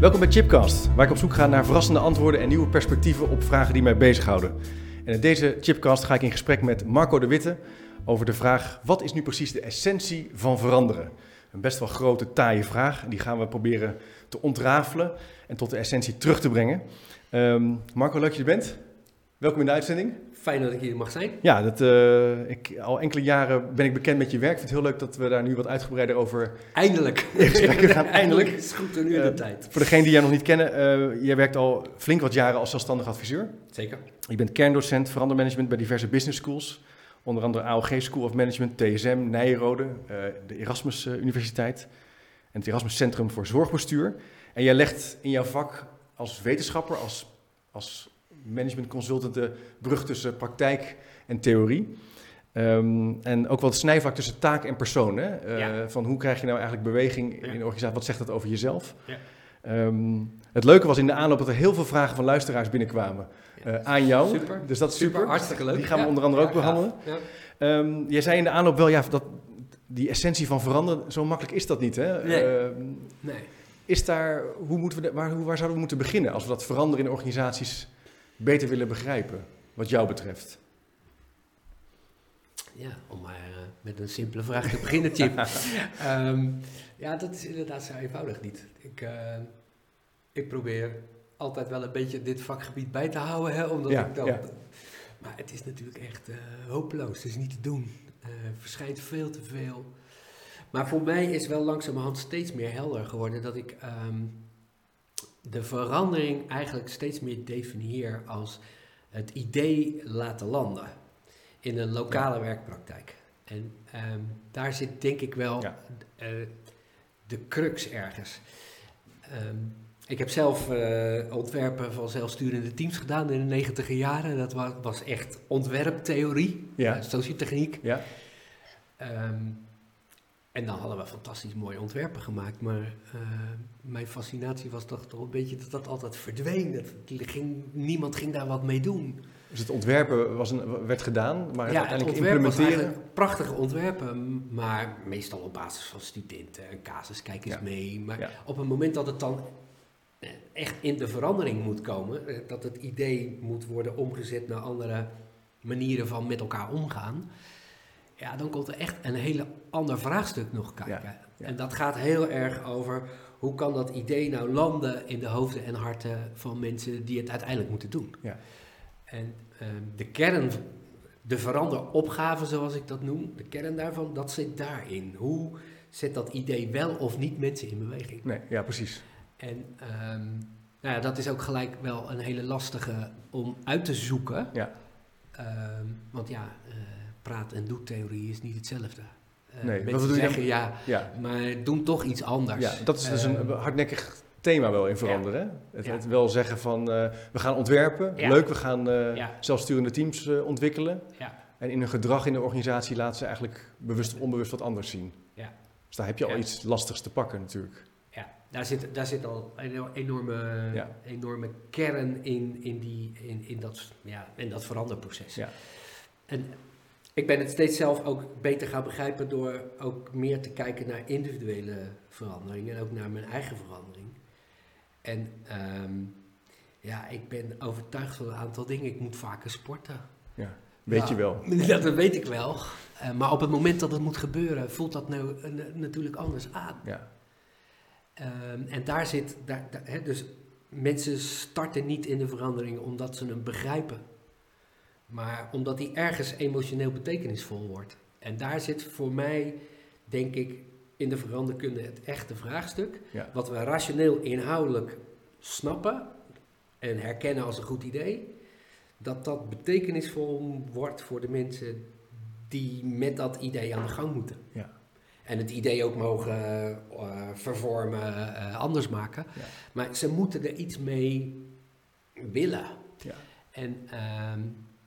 Welkom bij Chipcast, waar ik op zoek ga naar verrassende antwoorden en nieuwe perspectieven op vragen die mij bezighouden. En in deze Chipcast ga ik in gesprek met Marco de Witte over de vraag: wat is nu precies de essentie van veranderen? Een best wel grote, taaie vraag. Die gaan we proberen te ontrafelen en tot de essentie terug te brengen. Um, Marco, leuk dat je er bent. Welkom in de uitzending. Fijn dat ik hier mag zijn. Ja, dat, uh, ik, al enkele jaren ben ik bekend met je werk. Ik vind het heel leuk dat we daar nu wat uitgebreider over... Eindelijk. gaan. Eindelijk. Is goed, nu uh, de tijd. Voor degenen die jij nog niet kennen, uh, jij werkt al flink wat jaren als zelfstandig adviseur. Zeker. Je bent kerndocent verandermanagement bij diverse business schools. Onder andere AOG School of Management, TSM, Nijrode, de Erasmus Universiteit en het Erasmus Centrum voor Zorgbestuur. En jij legt in jouw vak als wetenschapper, als, als management consultant de brug tussen praktijk en theorie. Um, en ook wel het snijvak tussen taak en persoon. Hè? Uh, ja. Van hoe krijg je nou eigenlijk beweging in een organisatie? Wat zegt dat over jezelf? Ja. Um, het leuke was in de aanloop dat er heel veel vragen van luisteraars binnenkwamen uh, aan jou. Super. Dus dat is super. super. Hartstikke leuk. Die gaan we onder andere ook behandelen. Um, jij zei in de aanloop wel, ja, dat die essentie van veranderen, zo makkelijk is dat niet. Hè? Nee. nee. Is daar, hoe moeten we, waar, waar zouden we moeten beginnen als we dat veranderen in organisaties beter willen begrijpen, wat jou betreft? Ja, om maar uh, met een simpele vraag te beginnen, Chip. um, ja, dat is inderdaad zo eenvoudig niet. Ik, uh, ik probeer altijd wel een beetje dit vakgebied bij te houden, hè, omdat ja, ik dan... Ja. Maar het is natuurlijk echt uh, hopeloos, het is niet te doen. Er verschijnt veel te veel. Maar voor mij is wel langzamerhand steeds meer helder geworden dat ik... Um, de verandering eigenlijk steeds meer definieer als het idee laten landen in een lokale ja. werkpraktijk. En um, daar zit denk ik wel ja. uh, de crux ergens. Um, ik heb zelf uh, ontwerpen van zelfsturende teams gedaan in de negentiger jaren. Dat was, was echt ontwerptheorie, ja. uh, sociotechniek. Ja. Um, en dan hadden we fantastisch mooie ontwerpen gemaakt. Maar uh, mijn fascinatie was toch, toch een beetje dat dat altijd verdween. Dat ging, niemand ging daar wat mee doen. Dus het ontwerpen was een, werd gedaan, maar het ja, uiteindelijk het implementeren... prachtige ontwerpen, maar meestal op basis van studenten. Een casus, kijk eens Ja. mee. Maar Ja. op het moment dat het dan echt in de verandering moet komen... eh, dat het idee moet worden omgezet naar andere manieren van met elkaar omgaan... Ja, dan komt er echt een hele ander vraagstuk nog kijken. Ja, ja. En dat gaat heel erg over hoe kan dat idee nou landen in de hoofden en harten van mensen die het uiteindelijk moeten doen. Ja. En ehm, de kern, de veranderopgave zoals ik dat noem, de kern daarvan, dat zit daarin. Hoe zet dat idee wel of niet mensen in beweging? Nee, ja, precies. En ehm, nou ja, dat is ook gelijk wel een hele lastige om uit te zoeken. Ja. Ehm, want ja, eh, praat- en doe-theorie is niet hetzelfde. Eh, Nee, mensen zeggen ja, Ja. maar doen toch iets anders. ja, dat is dus een Ehm, hardnekkig thema wel in veranderen. Het, Ja. het wel zeggen van, eh, we gaan ontwerpen, leuk, we gaan eh, zelfsturende teams ontwikkelen. Ja. En in hun gedrag in de organisatie laten ze eigenlijk bewust of onbewust wat anders zien. Ja. Dus daar heb je al iets lastigs te pakken natuurlijk. Ja, daar zit, daar zit al een enorme, Ja. enorme kern in, in, die, in, in, dat, ja, in dat veranderproces. Ja. En ik ben het steeds zelf ook beter gaan begrijpen door ook meer te kijken naar individuele veranderingen en ook naar mijn eigen verandering. En ehm, ja, ik ben overtuigd van een aantal dingen. Ik moet vaker sporten. Ja. Weet Ja. je wel. Dat, weet ik wel. Eh, maar op het moment dat het moet gebeuren, voelt dat nou, eh, natuurlijk anders aan. Ja. Ehm, en daar zit, daar, daar- hè, dus mensen starten niet in de verandering omdat ze hem begrijpen, maar omdat die ergens emotioneel betekenisvol wordt. En daar zit voor mij, denk ik, in de veranderkunde het echte vraagstuk. Ja. Wat we rationeel inhoudelijk snappen en herkennen als een goed idee, dat dat betekenisvol wordt voor de mensen die met dat idee aan de gang moeten. Ja. En het idee ook mogen eh, vervormen, eh, anders maken. Ja. Maar ze moeten er iets mee willen. Ja. En ehm,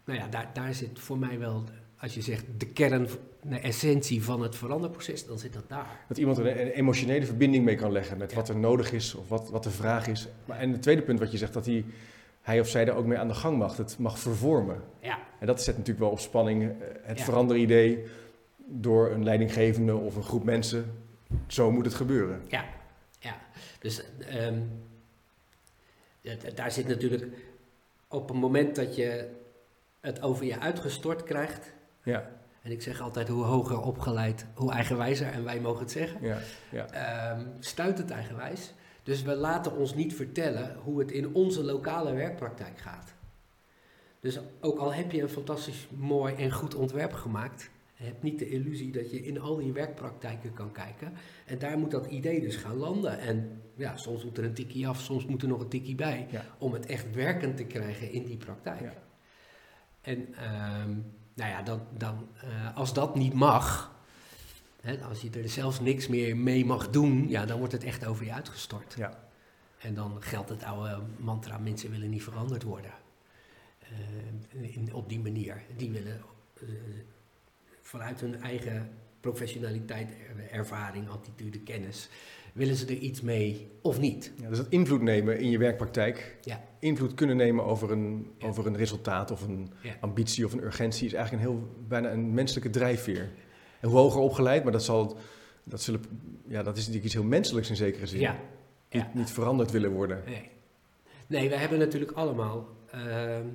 nou ja, daar, daar zit voor mij wel, als je zegt de kern, de essentie van het veranderproces, dan zit dat daar. Dat iemand er een, een emotionele verbinding mee kan leggen met Ja. wat er nodig is of wat, wat de vraag is. Maar, en het tweede punt wat je zegt, dat hij, hij of zij er ook mee aan de gang mag. Het mag vervormen. Ja, En dat zet natuurlijk wel op spanning eh, het Ja. veranderidee door een leidinggevende of een groep mensen. Zo moet het gebeuren. ja, ja. Dus ehm, daar zit natuurlijk op het moment dat je het over je uitgestort krijgt. Ja. En ik zeg altijd hoe hoger opgeleid, hoe eigenwijzer, en wij mogen het zeggen. Ja. Ja. Ehm, stuit het eigenwijs. Dus we laten ons niet vertellen hoe het in onze lokale werkpraktijk gaat. Dus ook al heb je een fantastisch mooi en goed ontwerp gemaakt, heb niet de illusie dat je in al die werkpraktijken kan kijken. En daar moet dat idee dus gaan landen. En ja, soms moet er een tikkie af, soms moet er nog een tikkie bij. Ja. Om het echt werkend te krijgen in die praktijk. Ja. En ehm, nou ja, dan, dan, eh, als dat niet mag, hè, als je er zelfs niks meer mee mag doen, ja, dan wordt het echt over je uitgestort. Ja. En dan geldt het oude mantra, mensen willen niet veranderd worden. Eh, in, op die manier. Die willen eh, vanuit hun eigen professionaliteit, er- ervaring, attitude, kennis, willen ze er iets mee of niet. Ja, dus dat invloed nemen in je werkpraktijk, Ja. invloed kunnen nemen over een, Ja. over een resultaat of een ambitie of een urgentie, is eigenlijk een heel, bijna een menselijke drijfveer. En hoe hoger opgeleid, maar dat, zal, dat, zullen, ja, dat is natuurlijk iets heel menselijks in zekere zin. Ja. Niet, niet veranderd willen worden. Nee. Nee, we hebben natuurlijk allemaal ehm,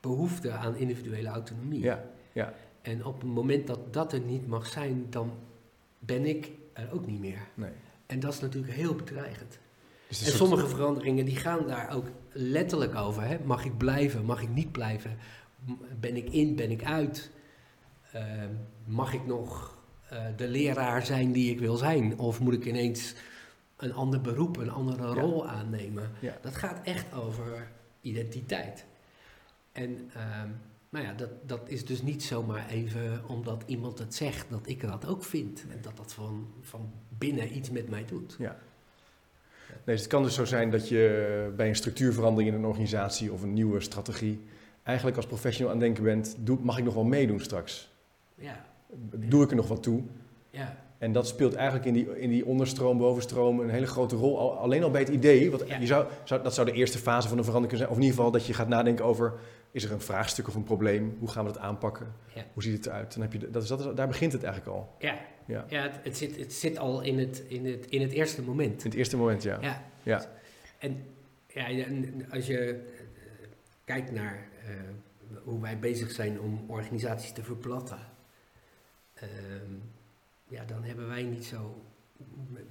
behoefte aan individuele autonomie. Ja, ja, En op het moment dat dat er niet mag zijn, dan ben ik er ook niet meer. nee. En dat is natuurlijk heel bedreigend. Dus En soort- sommige veranderingen die gaan daar ook letterlijk over. Hè? Mag ik blijven? Mag ik niet blijven? Ben ik in? Ben ik uit? Ehm, mag ik nog eh, de leraar zijn die ik wil zijn? Of moet ik ineens een ander beroep, een andere Ja. rol aannemen? Ja. Dat gaat echt over identiteit. En ehm, nou ja, dat, dat is dus niet zomaar even omdat iemand het zegt dat ik dat ook vind. En dat dat van, van binnen iets met mij doet. Ja. Nee, dus het kan dus zo zijn dat je bij een structuurverandering in een organisatie of een nieuwe strategie eigenlijk als professional aan het denken bent, doe, mag ik nog wel meedoen straks? Ja, Doe ik er nog wat toe? ja. En dat speelt eigenlijk in die, in die onderstroom, bovenstroom een hele grote rol. Al- alleen al bij het idee, want Ja. je zou, zou, dat zou de eerste fase van een verandering kunnen zijn. Of in ieder geval dat je gaat nadenken over, is er een vraagstuk of een probleem? Hoe gaan we dat aanpakken? Ja. Hoe ziet het eruit? Dan heb je, dat is, dat is, daar begint het eigenlijk al. Ja, Ja. ja het, het, zit, het zit al in het, in, het, in het eerste moment. In het eerste moment, ja. Ja. Ja. En ja, en als je eh, kijkt naar eh, hoe wij bezig zijn om organisaties te verplatten, ehm, ja, dan hebben wij niet zo,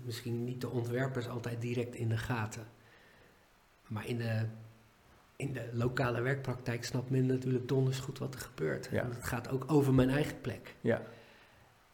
misschien niet de ontwerpers altijd direct in de gaten. Maar in de, in de lokale werkpraktijk snapt men natuurlijk donders goed wat er gebeurt. Ja. En het gaat ook over mijn eigen plek. Ja.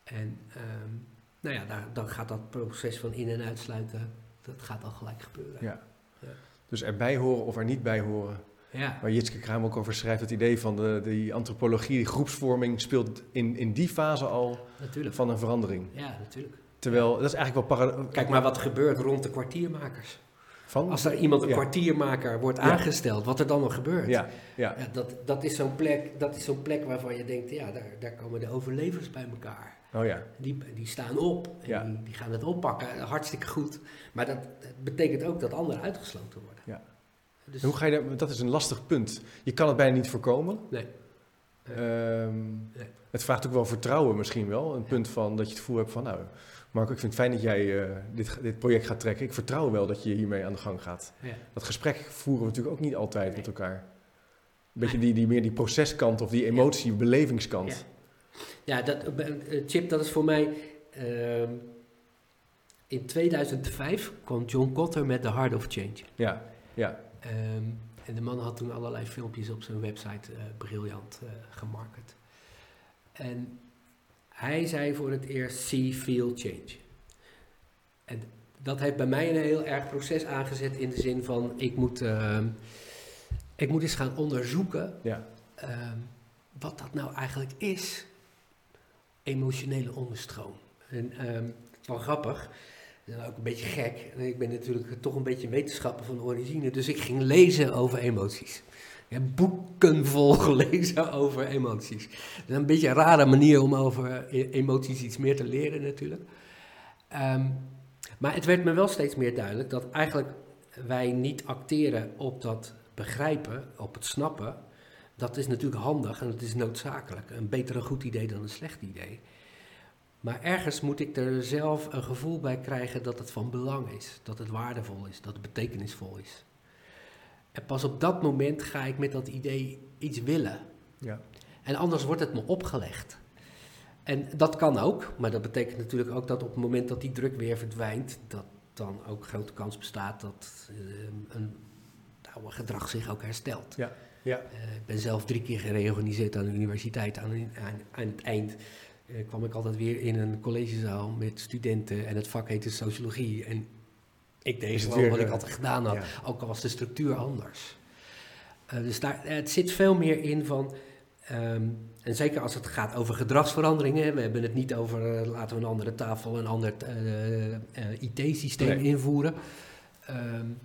En ehm, nou ja, daar, dan gaat dat proces van in- en uitsluiten, dat gaat al gelijk gebeuren. Ja. Ja. Dus erbij horen of er niet bij horen. Ja, Waar Jitske Kraam ook over schrijft, het idee van de, die antropologie, die groepsvorming, speelt in, in die fase al natuurlijk. van een verandering. Ja, natuurlijk. Terwijl, dat is eigenlijk wel Kijk maar wat er gebeurt rond de kwartiermakers. Van. Als er iemand een Ja. kwartiermaker wordt aangesteld, wat er dan nog gebeurt. Ja, ja, dat, dat is zo'n plek, dat is zo'n plek waarvan je denkt, ja, daar, daar komen de overlevers bij elkaar. oh ja. Die, die staan op en Ja. die, die gaan het oppakken. Hartstikke goed. Maar dat, dat betekent ook dat anderen uitgesloten worden. Ja. Dus, En hoe ga je daar, dat is een lastig punt. Je kan het bijna niet voorkomen. Nee. Nee. Het vraagt ook wel vertrouwen misschien wel. Een Ja. punt van dat je het gevoel hebt van, nou, Marco, ik vind het fijn dat jij eh, dit, dit project gaat trekken. Ik vertrouw wel dat je hiermee aan de gang gaat. Ja. Dat gesprek voeren we natuurlijk ook niet altijd Nee. met elkaar. Een beetje die, die, meer die proceskant of die emotie, belevingskant. Ja. Ja, dat, eh, eh, Chip, dat is voor mij. ehm, in 2005 kwam John Cotter met The Heart of Change. Ja, ja, Ehm, en de man had toen allerlei filmpjes op zijn website briljant gemarket. En hij zei voor het eerst: see, feel, change. En dat heeft bij mij een heel erg proces aangezet in de zin van: ik moet, ehm, ik moet eens gaan onderzoeken ja, ehm, wat dat nou eigenlijk is, emotionele onderstroom. En is wel grappig, en ook een beetje gek. En Ik ben natuurlijk toch een beetje wetenschapper van origine, dus ik ging lezen over emoties. Ik heb boeken vol gelezen over emoties. Dat is een beetje een rare manier om over e- emoties iets meer te leren natuurlijk. Ehm, maar het werd me wel steeds meer duidelijk dat eigenlijk wij niet acteren op dat begrijpen, op het snappen. Dat is natuurlijk handig en dat is noodzakelijk. Een beter goed idee dan een slecht idee. Maar ergens moet ik er zelf een gevoel bij krijgen dat het van belang is. Dat het waardevol is, dat het betekenisvol is. En pas op dat moment ga ik met dat idee iets willen. Ja. En anders wordt het me opgelegd. En dat kan ook, maar dat betekent natuurlijk ook dat op het moment dat die druk weer verdwijnt, dat dan ook grote kans bestaat dat uh, een oude gedrag zich ook herstelt. Ja. Ja. Uh, ik ben zelf drie keer gereorganiseerd aan de universiteit. Aan, aan, aan het eind uh, kwam ik altijd weer in een collegezaal met studenten en het vak heette sociologie. En ik deed gewoon weer, wat ik altijd gedaan had, ja. ook al was de structuur anders. dus daar, het zit veel meer in van Um, en zeker als het gaat over gedragsveranderingen. We hebben het niet over uh, laten we een andere tafel, een ander uh, IT-systeem nee. invoeren. Um,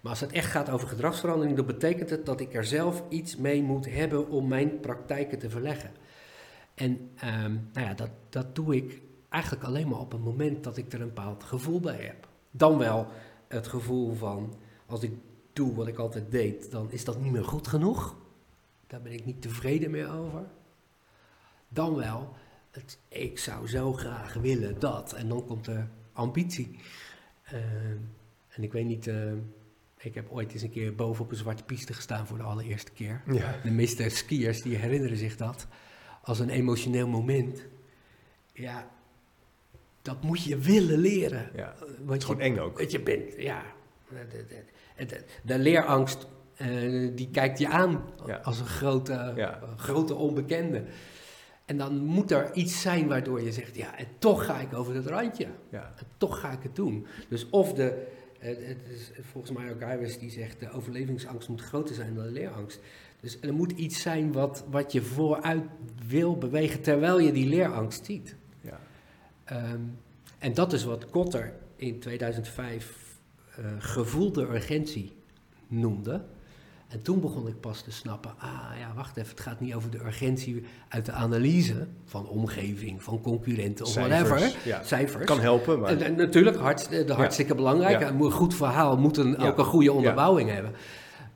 maar als het echt gaat over gedragsverandering, dan betekent het dat ik er zelf iets mee moet hebben om mijn praktijken te verleggen. En um, nou ja, dat, dat doe ik eigenlijk alleen maar op het moment dat ik er een bepaald gevoel bij heb. Dan wel het gevoel van, als ik doe wat ik altijd deed, dan is dat niet meer goed genoeg. Daar ben ik niet tevreden meer over. Dan wel, het, ik zou zo graag willen dat. En dan komt de ambitie. Uh, en ik weet niet, uh, ik heb ooit eens een keer boven op een zwarte piste gestaan voor de allereerste keer. Ja. De meeste skiers die herinneren zich dat als een emotioneel moment. Ja, dat moet je willen leren. Ja, Want het is gewoon eng ook. Je bent, ja. De, de, de, leerangst uh, die kijkt je aan ja. als een grote, Ja. grote onbekende. En dan moet er iets zijn waardoor je zegt, ja, en toch ga ik over het randje. Ja. En toch ga ik het doen. Dus of de, het, het is volgens mij ook Iris die zegt, de overlevingsangst moet groter zijn dan de leerangst. Dus er moet iets zijn wat, wat je vooruit wil bewegen terwijl je die leerangst ziet. Um, en dat is wat Kotter in 2005 uh, gevoelde urgentie noemde. En toen begon ik pas te snappen, ah ja, wacht even, het gaat niet over de urgentie uit de analyse van omgeving, van concurrenten of Cijfers, whatever. ja. Cijfers. Kan helpen, maar... En, en natuurlijk, hart, de hartstikke belangrijk. Ja. Een goed verhaal moet een, ook een goede onderbouwing hebben.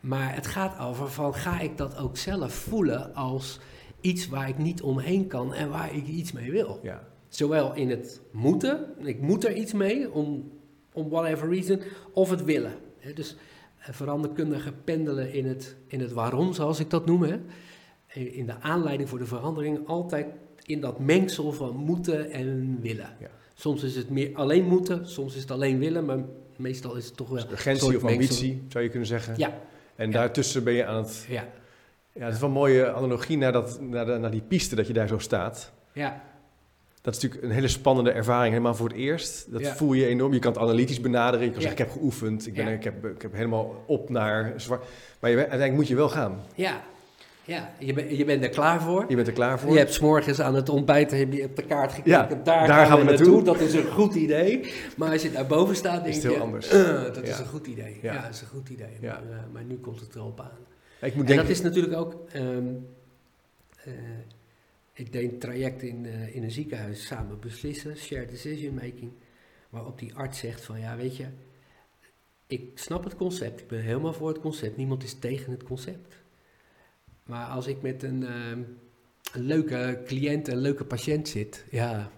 Maar het gaat over van, ga ik dat ook zelf voelen als iets waar ik niet omheen kan en waar ik iets mee wil. Ja. Zowel in het moeten, ik moet er iets mee, om, om whatever reason, of het willen. Dus eh, veranderkundigen pendelen in het, in het waarom, zoals ik dat noem. In de aanleiding voor de verandering altijd in dat mengsel van moeten en willen. Ja. Soms is het meer alleen moeten, soms is het alleen willen, maar meestal is het toch wel... Dus urgentie soort of mengsel. ambitie, zou je kunnen zeggen. Ja, En Ja. daartussen ben je aan het... ja, Ja, het is wel een mooie analogie naar, dat, naar, de, naar die piste dat je daar zo staat. ja, Dat is natuurlijk een hele spannende ervaring, helemaal voor het eerst. Dat Ja. voel je enorm. Je kan het analytisch benaderen. Je kan Ja. zeggen, ik heb geoefend. Ik, ben, Ja. ik, heb, ik heb helemaal op naar zwart. Maar je, uiteindelijk moet je wel gaan. ja. ja. Je, ben, je bent er klaar voor. Je bent er klaar voor. Je hebt 's morgens aan het ontbijt heb je op de kaart gekeken. Ja, daar, daar gaan we naartoe. naartoe. Dat is een goed idee. Maar als je daar boven staat, denk Is het je... heel anders. "Eh, dat is een goed idee. Ja. Ja, dat is een goed idee. Maar, eh, maar nu komt het erop aan. Ik moet En denken... dat is natuurlijk ook... ehm, eh, ik deed een traject in, eh, in een ziekenhuis samen beslissen, shared decision making, waarop die arts zegt van ja, weet je, ik snap het concept, ik ben helemaal voor het concept, niemand is tegen het concept. Maar als ik met een, ehm, een leuke cliënt, een leuke patiënt zit, ja,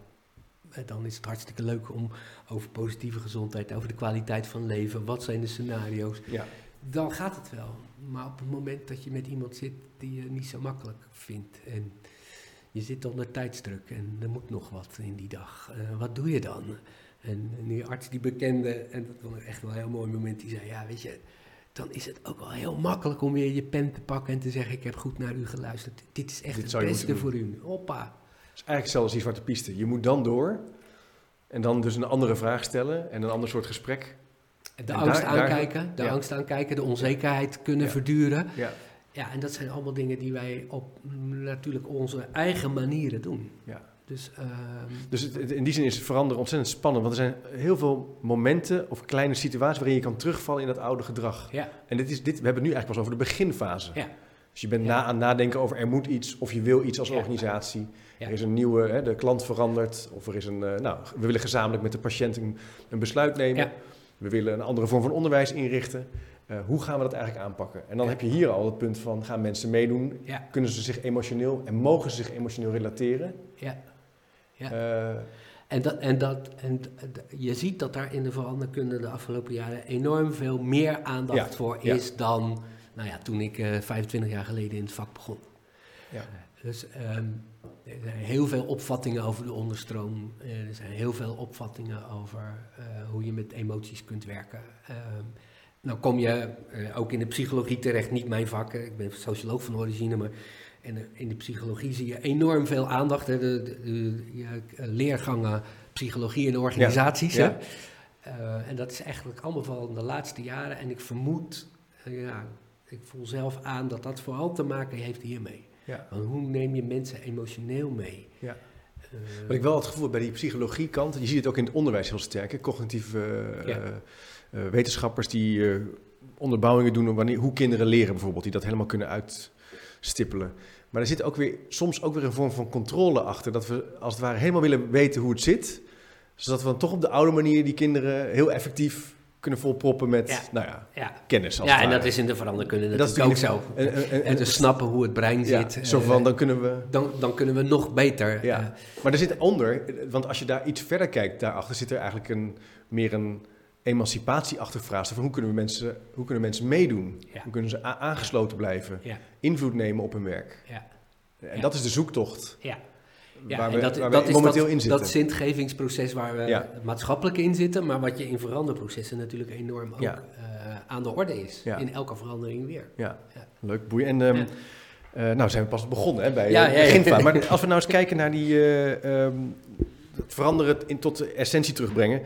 eh, dan is het hartstikke leuk om over positieve gezondheid, over de kwaliteit van leven, wat zijn de scenario's, Ja. dan gaat het wel. Maar op het moment dat je met iemand zit die je niet zo makkelijk vindt en je zit onder tijdsdruk en er moet nog wat in die dag, eh, wat doe je dan? En, en die arts die bekende, en dat vond ik echt wel een heel mooi moment, die zei, ja weet je, dan is het ook wel heel makkelijk om weer je pen te pakken en te zeggen, ik heb goed naar u geluisterd. Dit is echt Dit het beste voor u. Hoppa. Het is eigenlijk als die zwarte piste. Je moet dan door. En dan dus een andere vraag stellen. En een ander soort gesprek. De En angst daar- daar- aankijken, de ja. angst aankijken, de onzekerheid kunnen Ja. verduren. Ja. Ja, en dat zijn allemaal dingen die wij op natuurlijk onze eigen manieren doen. ja. Dus ehm, Dus het- in die zin is het veranderen ontzettend spannend. Want er zijn heel veel momenten of kleine situaties waarin je kan terugvallen in dat oude gedrag. ja, En dit is, dit, we hebben het nu eigenlijk pas over de beginfase. ja, Dus je bent Ja. na aan het nadenken over er moet iets of je wil iets als Ja. organisatie. Ja. Er is een nieuwe, hè, de klant verandert of er is een, eh, nou, we willen gezamenlijk met de patiënt een, een besluit nemen. Ja. We willen een andere vorm van onderwijs inrichten. Eh, hoe gaan we dat eigenlijk aanpakken? En dan heb je hier al het punt van, gaan mensen meedoen? ja, Kunnen ze zich emotioneel en mogen ze zich emotioneel relateren? ja. Ja. Eh, En, dat, en, dat, en je ziet dat daar in de veranderkunde de afgelopen jaren enorm veel meer aandacht Ja, voor is dan nou ja, toen ik uh, 25 jaar geleden in het vak begon. Ja. Dus ehm, er zijn heel veel opvattingen over de onderstroom. er zijn heel veel opvattingen over hoe je met emoties kunt werken. Um, nou kom je ook in de psychologie terecht, niet mijn vak. Ik ben socioloog van origine, maar en in de psychologie zie je enorm veel aandacht. Hè, de, de, de, leergangen psychologie in organisaties. Ja, uh, en dat is eigenlijk allemaal van de laatste jaren. En ik vermoed, uh, ja, ik voel zelf aan dat dat vooral te maken heeft hiermee. Ja. Want hoe neem je mensen emotioneel mee? Ja. Uh, Wat ik wel het gevoel bij die psychologie kant, je ziet het ook in het onderwijs heel sterk. Hè? Cognitieve wetenschappers die onderbouwingen doen wanneer, hoe kinderen leren bijvoorbeeld, die dat helemaal kunnen uitstippelen. Maar er zit ook weer, soms ook weer een vorm van controle achter. Dat we als het ware helemaal willen weten hoe het zit. Zodat we dan toch op de oude manier die kinderen heel effectief kunnen volproppen met nou ja, ja. kennis. Als ja, en dat is in de veranderkunde natuurlijk dat is ook zo. En, en, en, en te snappen hoe het brein zit. zo van, eh, dan kunnen we... Dan, dan kunnen we nog beter. Ja. Uh, maar er zit onder, want als je daar iets verder kijkt, daarachter zit er eigenlijk een, meer een emancipatieachtig vraagstuk van hoe kunnen, we mensen, hoe kunnen mensen meedoen? Hoe kunnen ze aangesloten blijven? Invloed nemen op hun werk? En dat is de zoektocht. Ja. Ja, waar we, dat, waar dat we momenteel dat, in zitten. Dat zintgevingsproces waar we maatschappelijk in zitten, maar wat je in veranderprocessen natuurlijk enorm ook uh, aan de orde is. In elke verandering weer. Ja, leuk, boeien. En um, uh, nou zijn we pas begonnen hè, bij ja, uh, Maar als we nou eens kijken naar die um, veranderen in, tot de essentie terugbrengen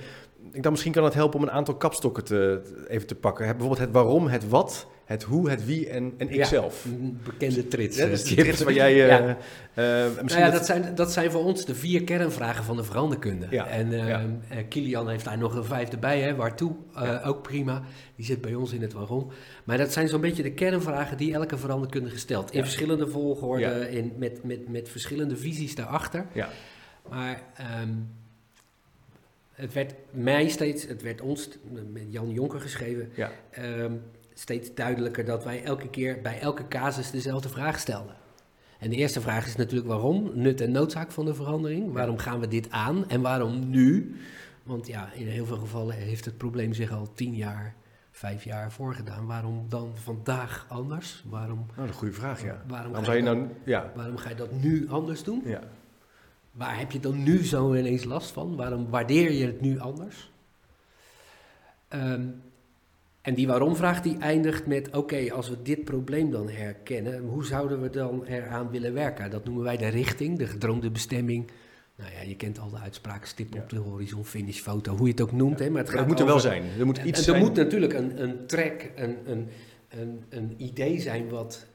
denk dat misschien kan het helpen om een aantal kapstokken te, even te pakken. Bijvoorbeeld het waarom, het wat, het hoe, het wie en, en ikzelf. Ja, bekende trits. Ja, dus die trits waar jij... Uh, ja. Uh, misschien nou ja, dat, zijn, dat zijn voor ons de vier kernvragen van de veranderkunde. Ja. En uh, Kilian heeft daar nog een vijfde bij, hè, waartoe, ook prima. Die zit bij ons in het waarom. Maar dat zijn zo'n beetje de kernvragen die elke veranderkundige stelt. In verschillende volgorde, in, met, met, met verschillende visies daarachter. Ja. Maar... Um, het werd mij steeds, het werd ons, met Jan Jonker geschreven, ja. Ehm, steeds duidelijker dat wij elke keer bij elke casus dezelfde vraag stelden. En de eerste vraag is natuurlijk waarom, nut en noodzaak van de verandering. Waarom gaan we dit aan en waarom nu? Want ja, in heel veel gevallen heeft het probleem zich al tien jaar, vijf jaar voorgedaan. Waarom dan vandaag anders? Waarom, nou, dat is een goede vraag, ja. Waarom, waarom ga je, nou, ja. waarom ga je dat nu anders doen? Ja. Waar heb je dan nu zo ineens last van? Waarom waardeer je het nu anders? Um, en die waarom-vraag die eindigt met: oké, als we dit probleem dan herkennen, hoe zouden we dan eraan willen werken? Dat noemen wij de richting, de gedroomde bestemming. Nou ja, je kent al de uitspraak: stip op de horizon, finish, foto, hoe je het ook noemt. Hè, maar het, gaat moet er wel zijn. Er moet iets en, er moet natuurlijk een, een track, een, een, een, een idee zijn wat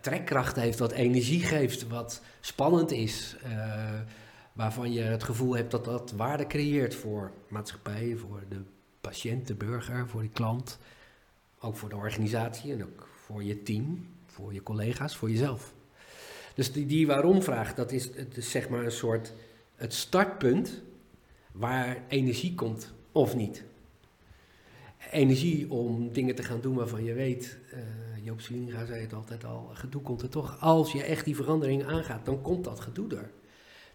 trekkracht heeft, wat energie geeft, wat spannend is. Uh, waarvan je het gevoel hebt dat dat waarde creëert voor maatschappij, voor de patiënt, de burger, voor die klant. Ook voor de organisatie en ook voor je team, voor je collega's, voor jezelf. Dus die, die waarom-vraag, dat is, het zeg maar een soort het startpunt waar energie komt of niet. Energie om dingen te gaan doen waarvan je weet, uh, Joop Swininga zei het altijd al, gedoe komt er toch. Als je echt die verandering aangaat, dan komt dat gedoe er.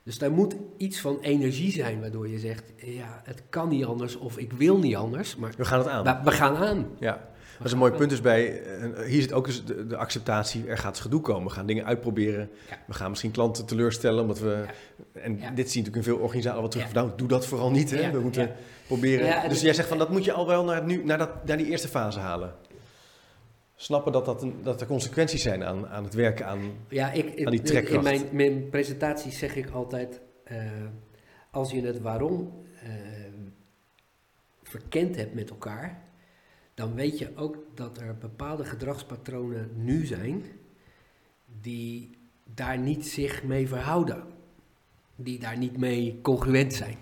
Dus daar moet iets van energie zijn waardoor je zegt, ja, het kan niet anders of ik wil niet anders. Maar we gaan het aan. We, gaan aan. Ja, dat is een mooi punt dus bij, eh, hier zit ook dus de, de, acceptatie, er gaat gedoe komen. We gaan dingen uitproberen. We gaan misschien klanten teleurstellen, omdat we, en dit zie je natuurlijk in veel organisaties al terug, nou, doe dat vooral niet. Hè? we moeten proberen. dus jij zegt van, dat moet je al wel naar, nu, naar, dat, naar die eerste fase halen snappen dat, dat, een, dat er consequenties zijn aan, aan het werken aan, ja, ik, aan die trekkracht. In mijn, mijn presentaties zeg ik altijd, uh, als je het waarom uh, verkend hebt met elkaar, dan weet je ook dat er bepaalde gedragspatronen nu zijn die daar niet zich mee verhouden. Die daar niet mee congruent zijn.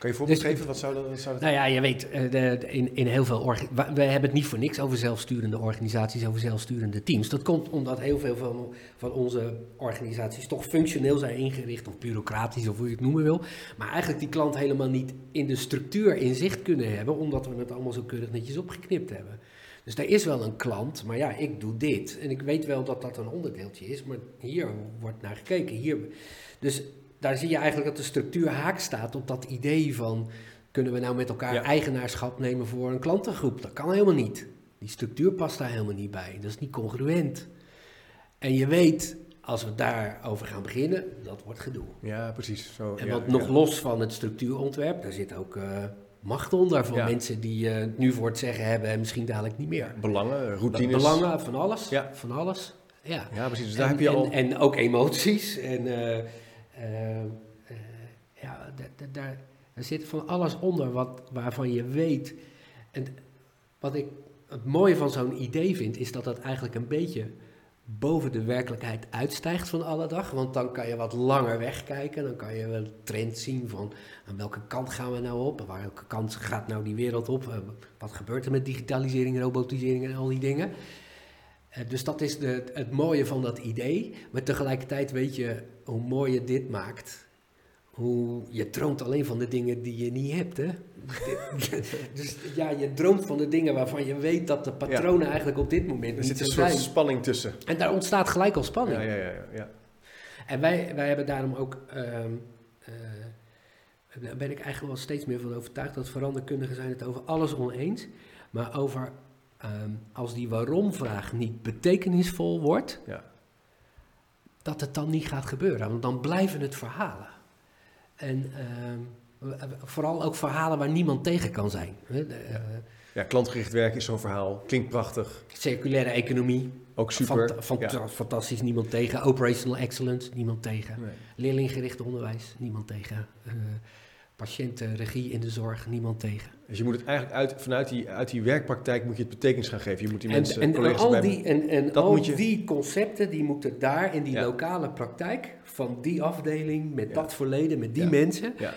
Kan je voorbeeld dus, geven? Wat zou dat, zou dat... Nou ja, je weet, eh, de, in, in heel veel... We hebben het niet voor niks over zelfsturende organisaties, over zelfsturende teams. Dat komt omdat heel veel van, van onze organisaties toch functioneel zijn ingericht, of bureaucratisch, of hoe je het noemen wil. Maar eigenlijk die klant helemaal niet in de structuur in zicht kunnen hebben, omdat we het allemaal zo keurig netjes opgeknipt hebben. Dus er is wel een klant, maar ja, ik doe dit. En ik weet wel dat dat een onderdeeltje is, maar hier wordt naar gekeken. Hier. Dus daar zie je eigenlijk dat de structuur haak staat op dat idee van... kunnen we nou met elkaar eigenaarschap nemen voor een klantengroep? Dat kan helemaal niet. Die structuur past daar helemaal niet bij. Dat is niet congruent. En je weet, als we daarover gaan beginnen, dat wordt gedoe. Ja, precies. Zo, En ja, wat nog ja. los van het structuurontwerp, daar zit ook eh, macht onder Ja. mensen die eh, het nu voor het zeggen hebben en misschien dadelijk niet meer. Belangen, routines. Belangen, van alles. Ja. Van alles. Ja. Ja, precies. Dus daar en, heb je al... en, en ook emoties. En eh, eh, eh, ja, da- da- daar, zit van alles onder wat, waarvan je weet. En wat ik het mooie van zo'n idee vind, is dat dat eigenlijk een beetje boven de werkelijkheid uitstijgt van alle dag. Want dan kan je wat langer wegkijken. Dan kan je wel trend zien van aan welke kant gaan we nou op? Waar welke kant gaat nou die wereld op? Eh, Wat gebeurt er met digitalisering, robotisering en al die dingen? Eh, Dus dat is de, het mooie van dat idee. Maar tegelijkertijd weet je hoe mooi je dit maakt. Hoe, je droomt alleen van de dingen die je niet hebt, hè? dus ja, je droomt van de dingen waarvan je weet dat de patronen eigenlijk op dit moment Er zit een soort zijn. spanning tussen. En daar ontstaat gelijk al spanning. Ja, ja, ja. ja, ja. En wij, wij hebben daarom ook, ehm, eh, daar ben ik eigenlijk wel steeds meer van overtuigd, dat veranderkundigen zijn het over alles oneens. Maar over ehm, als die waarom-vraag niet betekenisvol wordt, Ja. dat het dan niet gaat gebeuren. Want dan blijven het verhalen. En ehm, vooral ook verhalen waar niemand tegen kan zijn. De, eh, Ja, klantgericht werk is zo'n verhaal. Klinkt prachtig. circulaire economie, Ook super. fant- fant- Ja. fantastisch, niemand tegen. Operational excellence, niemand tegen. Nee. Leerlinggericht onderwijs, niemand tegen. Eh patiëntenregie in de zorg, niemand tegen. Dus je moet het eigenlijk uit, vanuit die, uit die werkpraktijk moet je het betekenis gaan geven. Je moet die En, mensen, en, en collega's al, bij- die, en, en Dat al je- die concepten die moeten daar in die Ja. lokale praktijk van die afdeling, met Ja. dat verleden, met die Ja. mensen, Ja,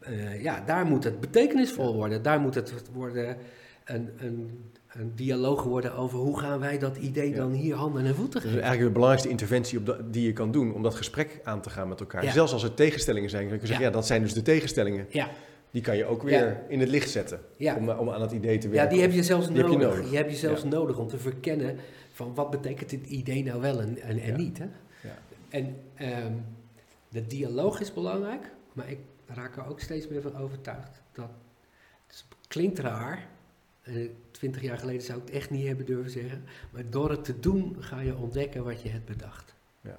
eh, ja, daar moet het betekenisvol worden. Daar moet het worden een, een, een dialoog worden over hoe gaan wij dat idee dan hier handen en voeten dat is geven. eigenlijk de belangrijkste interventie op die je kan doen om dat gesprek aan te gaan met elkaar. Zelfs als er tegenstellingen zijn, dan kun je zeggen, Ja. ja, dat zijn dus de tegenstellingen. Ja, Die kan je ook weer Ja. in het licht zetten ja. om, om aan het idee te ja, werken. die heb je zelfs heb je nodig. nodig. Die heb je zelfs Ja. nodig om te verkennen van wat betekent dit idee nou wel en, en, en Ja. niet. Hè? Ja. En ehm, de dialoog is belangrijk, maar ik raak er ook steeds meer van overtuigd dat het klinkt raar. eh, Twintig jaar geleden zou ik het echt niet hebben durven zeggen. Maar door het te doen ga je ontdekken wat je hebt bedacht. Ja.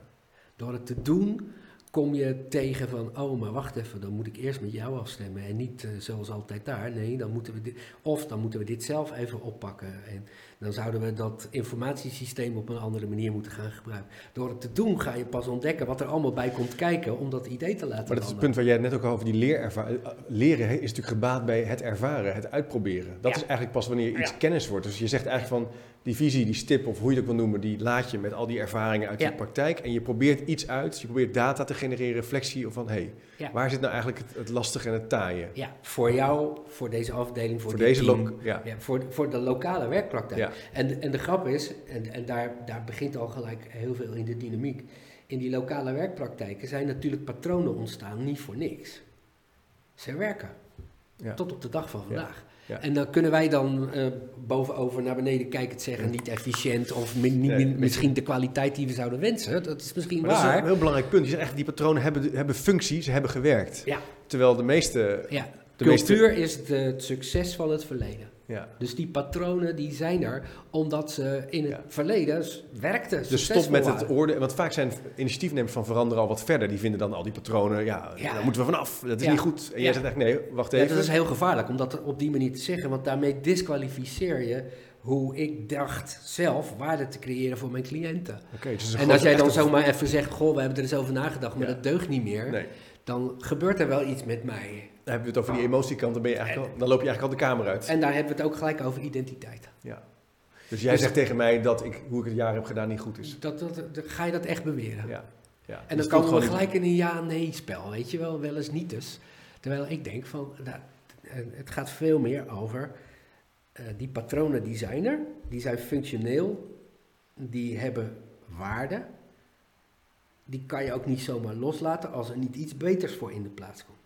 Door het te doen kom je tegen van, oh maar wacht even, dan moet ik eerst met jou afstemmen en niet eh, zoals altijd daar. Nee, dan moeten we dit, of dan moeten we dit zelf even oppakken. En dan zouden we dat informatiesysteem op een andere manier moeten gaan gebruiken. Door het te doen ga je pas ontdekken wat er allemaal bij komt kijken om dat idee te laten Maar dat is het punt waar jij het net ook over die leerervaring. Leren is natuurlijk gebaat bij het ervaren, het uitproberen. Dat Ja. is eigenlijk pas wanneer iets Ja. kennis wordt. Dus je zegt eigenlijk van die visie, die stip of hoe je het ook wil noemen, die laat je met al die ervaringen uit Ja. je praktijk. En je probeert iets uit, je probeert data te genereren, reflectie of van hé, hey, Ja. waar zit nou eigenlijk het, het lastige en het taaie? Ja, voor jou, voor deze afdeling, voor, Voor deze team, ja. ja, voor, voor de lokale werkpraktijk. Ja. En, en de grap is, en, en daar, daar begint al gelijk heel veel in de dynamiek. In die lokale werkpraktijken zijn natuurlijk patronen ontstaan, niet voor niks. Ze werken. Ja. Tot op de dag van vandaag. Ja. En dan kunnen wij dan eh, bovenover naar beneden kijken zeggen, niet efficiënt of min- min- misschien de kwaliteit die we zouden wensen. Dat is misschien Maar dat is waar. een heel belangrijk punt. Zegt eigenlijk, die patronen hebben, hebben functie, ze hebben gewerkt. Ja. Terwijl de meeste... ja. De Cultuur is het succes van het verleden. Ja. Dus die patronen die zijn er omdat ze in het Ja. verleden werkten. Dus stop met het oordeel. Want vaak zijn initiatiefnemers van veranderen al wat verder. Die vinden dan al die patronen, ja, Ja. daar moeten we vanaf. Dat is niet goed. En jij zegt echt, nee, wacht even. dat is heel gevaarlijk om dat op die manier te zeggen, want daarmee disqualificeer je hoe ik dacht zelf waarde te creëren voor mijn cliënten. Dus En als jij dan zomaar even zegt, goh, we hebben er eens over nagedacht, maar dat deugt niet meer, Nee, dan gebeurt er wel iets met mij. Dan hebben we het over die emotiekant. Dan, ben je eigenlijk al, dan loop je eigenlijk al de kamer uit. En daar hebben we het ook gelijk over identiteit. Ja. Dus jij Dus- zegt tegen mij dat ik, hoe ik het jaar heb gedaan niet goed is. Dat, dat, ga je dat echt beweren? Ja. ja. En Dus dan komen we gelijk in een ja-nee spel, weet je wel, wel eens niet dus. Terwijl ik denk van, nou, eh, het gaat veel meer over, eh, die patronen die zijn er, die zijn functioneel, die hebben waarde. Die kan je ook niet zomaar loslaten als er niet iets beters voor in de plaats komt.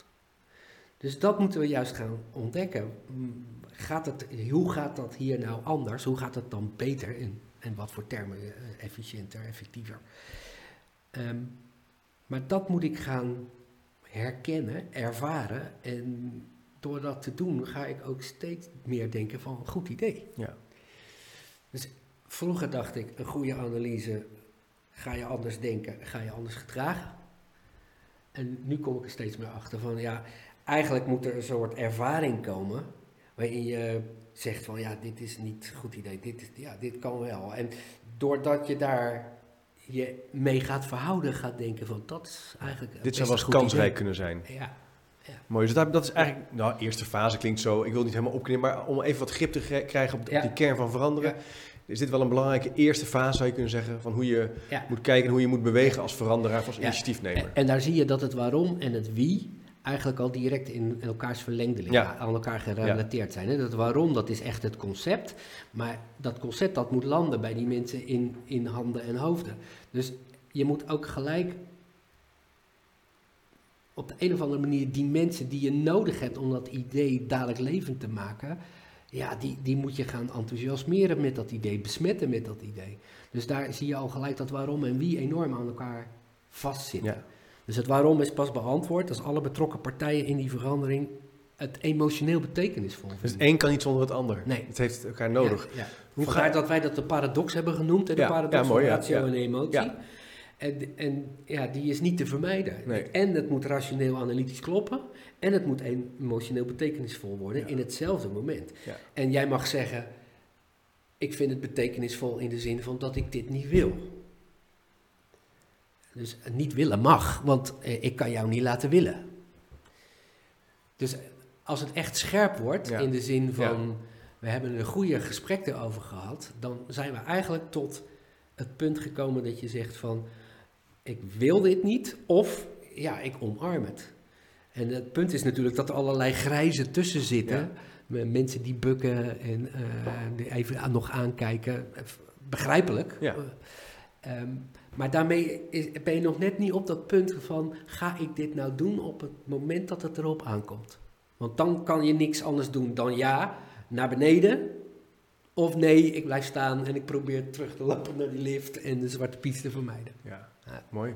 Dus dat moeten we juist gaan ontdekken. Mm, Gaat het, hoe gaat dat hier nou anders? Hoe gaat het dan beter? En, en wat voor termen eh, efficiënter, effectiever? Ehm, maar dat moet ik gaan herkennen, ervaren. En door dat te doen ga ik ook steeds meer denken van goed idee. Ja. Dus vroeger dacht ik, een goede analyse, ga je anders denken, ga je anders gedragen. En nu kom ik er steeds meer achter van, ja, eigenlijk moet er een soort ervaring komen waarin je zegt van, ja, dit is niet een goed idee, dit, is, ja, dit kan wel. En doordat je daar je mee gaat verhouden, gaat denken van, dat is eigenlijk Dit zou wel een eens kansrijk idee. kunnen zijn. Ja, Mooi, dus dat, dat is eigenlijk, nou, eerste fase klinkt zo, ik wil niet helemaal opknippen, maar om even wat grip te krijgen op, op Ja. die kern van veranderen, is dit wel een belangrijke eerste fase, zou je kunnen zeggen, van hoe je ja. moet kijken en hoe je moet bewegen als veranderaar als Ja. initiatiefnemer. En, en daar zie je dat het waarom en het wie eigenlijk al direct in elkaars verlengde liggen, Ja. aan elkaar gerelateerd zijn. Hè? Dat waarom, dat is echt het concept. Maar dat concept dat moet landen bij die mensen in, in handen en hoofden. Dus je moet ook gelijk op de een of andere manier die mensen die je nodig hebt om dat idee dadelijk levend te maken, ja, die, die moet je gaan enthousiasmeren met dat idee, besmetten met dat idee. Dus daar zie je al gelijk dat waarom en wie enorm aan elkaar vastzitten. Ja. Dus het waarom is pas beantwoord als alle betrokken partijen in die verandering het emotioneel betekenisvol Dus vinden. het een kan niet zonder het ander. Nee. Het heeft elkaar nodig. Ja, ja. Hoe Vandaar ga- dat wij dat de paradox hebben genoemd, hè, de Ja, paradox van ratio en emotie. En, en ja, die is niet te vermijden. Nee. En het moet rationeel analytisch kloppen en het moet emotioneel betekenisvol worden in hetzelfde moment. En jij mag zeggen, ik vind het betekenisvol in de zin van dat ik dit niet wil. Dus eh, niet willen mag, want eh, ik kan jou niet laten willen. Dus als het echt scherp wordt, Ja. in de zin van we hebben een goede gesprek erover gehad, dan zijn we eigenlijk tot het punt gekomen dat je zegt van ik wil dit niet of ja, ik omarm het. En het punt is natuurlijk dat er allerlei grijzen tussen zitten. Ja. Met Mensen die bukken en eh, die even nog aankijken. Begrijpelijk. Ja. Eh, ehm, maar daarmee is, ben je nog net niet op dat punt van... ga ik dit nou doen op het moment dat het erop aankomt? Want dan kan je niks anders doen dan ja, naar beneden... of nee, ik blijf staan en ik probeer terug te lopen naar die lift... en de zwarte piet te vermijden. Ja, Ja. mooi.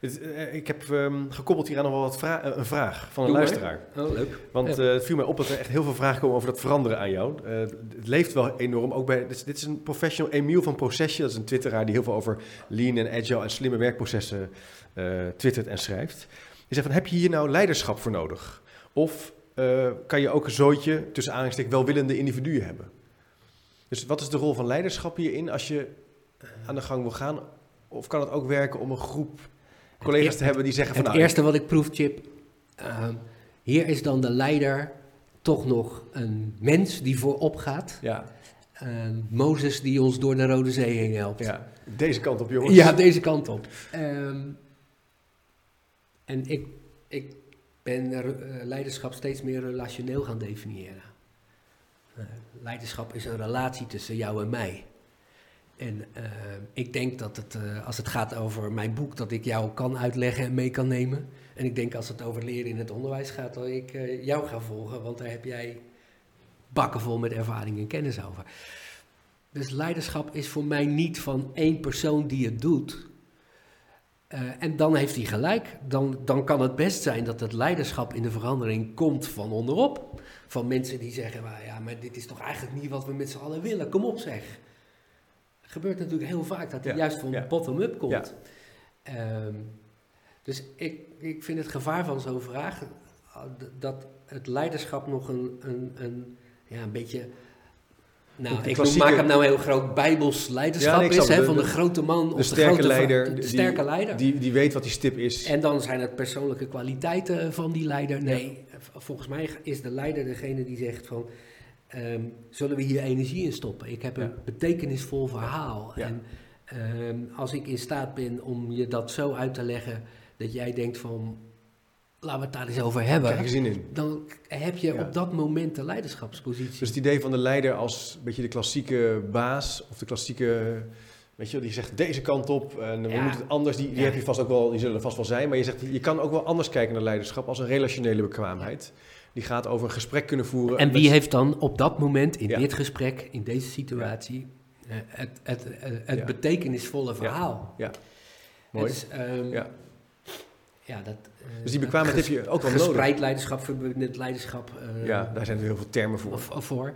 Het, eh, ik heb ehm, gekoppeld hier aan nog wel wat vra- eh, een vraag van een Doe maar. luisteraar. Oh, leuk. Want Ja. eh, het viel mij op dat er echt heel veel vragen komen over dat veranderen aan jou. Het leeft wel enorm. Ook bij, dit, is, dit is een professional, Emiel van Procesje. Dat is een twitteraar die heel veel over lean en agile en slimme werkprocessen twittert en schrijft. Die zegt van, heb je hier nou leiderschap voor nodig? Of kan je ook een zootje, tussen aanhalingstekens, welwillende individuen hebben? Dus wat is de rol van leiderschap hierin als je aan de gang wil gaan? Of kan het ook werken om een groep collega's te hebben die zeggen van... Het nou, eerste wat ik proef, Chip, ehm, hier is dan de leider toch nog een mens die voorop gaat. Ja, Ehm, Mozes die ons door de Rode Zee heen helpt. ja, deze kant op jongens. Ja, deze kant op. Ehm, en ik, ik ben er, eh, leiderschap steeds meer relationeel gaan definiëren. Eh, leiderschap is een relatie tussen jou en mij. En eh, ik denk dat het, eh, als het gaat over mijn boek, dat ik jou kan uitleggen en mee kan nemen. En ik denk als het over leren in het onderwijs gaat, dat ik eh, jou ga volgen, want daar heb jij bakken vol met ervaring en kennis over. Dus leiderschap is voor mij niet van één persoon die het doet. En dan heeft hij gelijk. Dan, dan kan het best zijn dat het leiderschap in de verandering komt van onderop. Van mensen die zeggen, "Maar ja, maar dit is toch eigenlijk niet wat we met z'n allen willen. Kom op zeg. Het gebeurt natuurlijk heel vaak dat het Ja, juist van ja. bottom-up komt. Ja. Ehm, dus ik, ik vind het gevaar van zo'n vraag d- dat het leiderschap nog een, een, een, ja, een beetje. Nou, ik klassieke- maak hem nou heel groot bijbels leiderschap Ja, nee, ik is, hè, het. van De- de grote man De of de sterke grote leider, de, de die- sterke leider. Die, die weet wat die stip is. En dan zijn het persoonlijke kwaliteiten van die leider. Nee, volgens mij is de leider degene die zegt van... ehm, zullen we hier energie in stoppen? Ik heb een betekenisvol verhaal. En ehm, als ik in staat ben om je dat zo uit te leggen... dat jij denkt van... laten we het daar eens over hebben... Zin in. dan heb je Ja. op dat moment de leiderschapspositie. Dus het idee van de leider als een beetje de klassieke baas of de klassieke, weet je, die zegt deze kant op en we moeten het anders. Die, die Ja. heb je vast ook wel, die zullen er vast wel zijn. Maar je zegt, je kan ook wel anders kijken naar leiderschap als een relationele bekwaamheid. Die gaat over een gesprek kunnen voeren. En met- wie heeft dan op dat moment, in Ja. dit gesprek, in deze situatie... eh, het, het, het, het Ja. betekenisvolle verhaal. Mooi. Dus, Ja. ja, dat, eh, Dus die bekwaamheid heb je ook wel nodig. Gespreid leiderschap, verbindend leiderschap. eh, Ja, daar zijn er heel veel termen voor. of- of voor.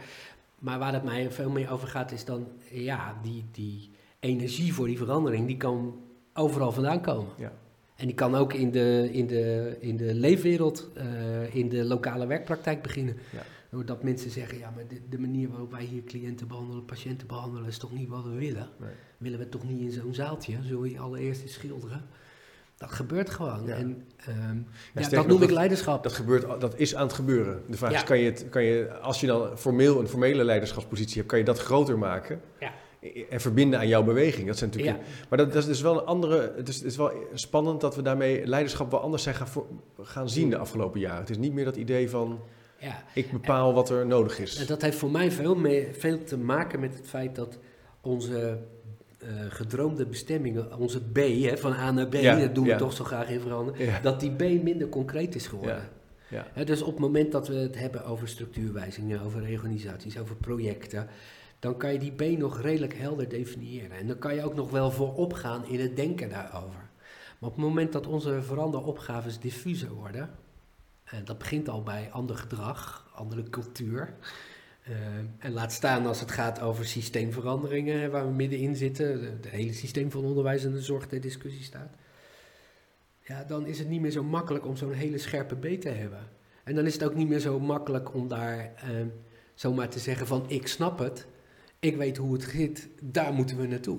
Maar waar het mij veel meer over gaat, is dan ja, die, die energie voor die verandering, die kan overal vandaan komen. Ja. En die kan ook in de, in de, in de leefwereld, uh, in de lokale werkpraktijk beginnen. Ja. Doordat mensen zeggen, ja, maar de, de, manier waarop wij hier cliënten behandelen, patiënten behandelen, is toch niet wat we willen? Nee. Willen we toch niet in zo'n zaaltje, zo je allereerst eens schilderen? Dat gebeurt gewoon. Ja. En um, Ja, dat noem ik leiderschap. Dat, gebeurt, dat is aan het gebeuren. De vraag is, kan je, het, kan je, als je dan formeel een formele leiderschapspositie hebt, kan je dat groter maken? Ja. En verbinden aan jouw beweging. Dat zijn natuurlijk Ja. Maar dat, dat is dus wel een andere. Het is, het is wel spannend dat we daarmee leiderschap wel anders zijn gaan, voor- gaan zien de afgelopen jaren. Het is niet meer dat idee van Ja. ik bepaal wat er nodig En is. dat heeft voor mij veel, mee, veel te maken met het feit dat onze eh, gedroomde bestemmingen, onze B, hè, van A naar B, Ja, dat doen we toch zo graag in veranderen, dat die B minder concreet is geworden. Ja. Ja. Hè, dus op het moment dat we het hebben over structuurwijzigingen, over reorganisaties, over projecten, dan kan je die B nog redelijk helder definiëren. En dan kan je ook nog wel voorop gaan in het denken daarover. Maar op het moment dat onze veranderopgaves diffuser worden, en dat begint al bij ander gedrag, andere cultuur. eh, en laat staan als het gaat over systeemveranderingen, waar we middenin zitten, het hele systeem van onderwijs en de zorg ter discussie staat. Ja, dan is het niet meer zo makkelijk om zo'n hele scherpe B te hebben. En dan is het ook niet meer zo makkelijk om daar eh, zomaar te zeggen van ik snap het, ik weet hoe het zit, daar moeten we naartoe.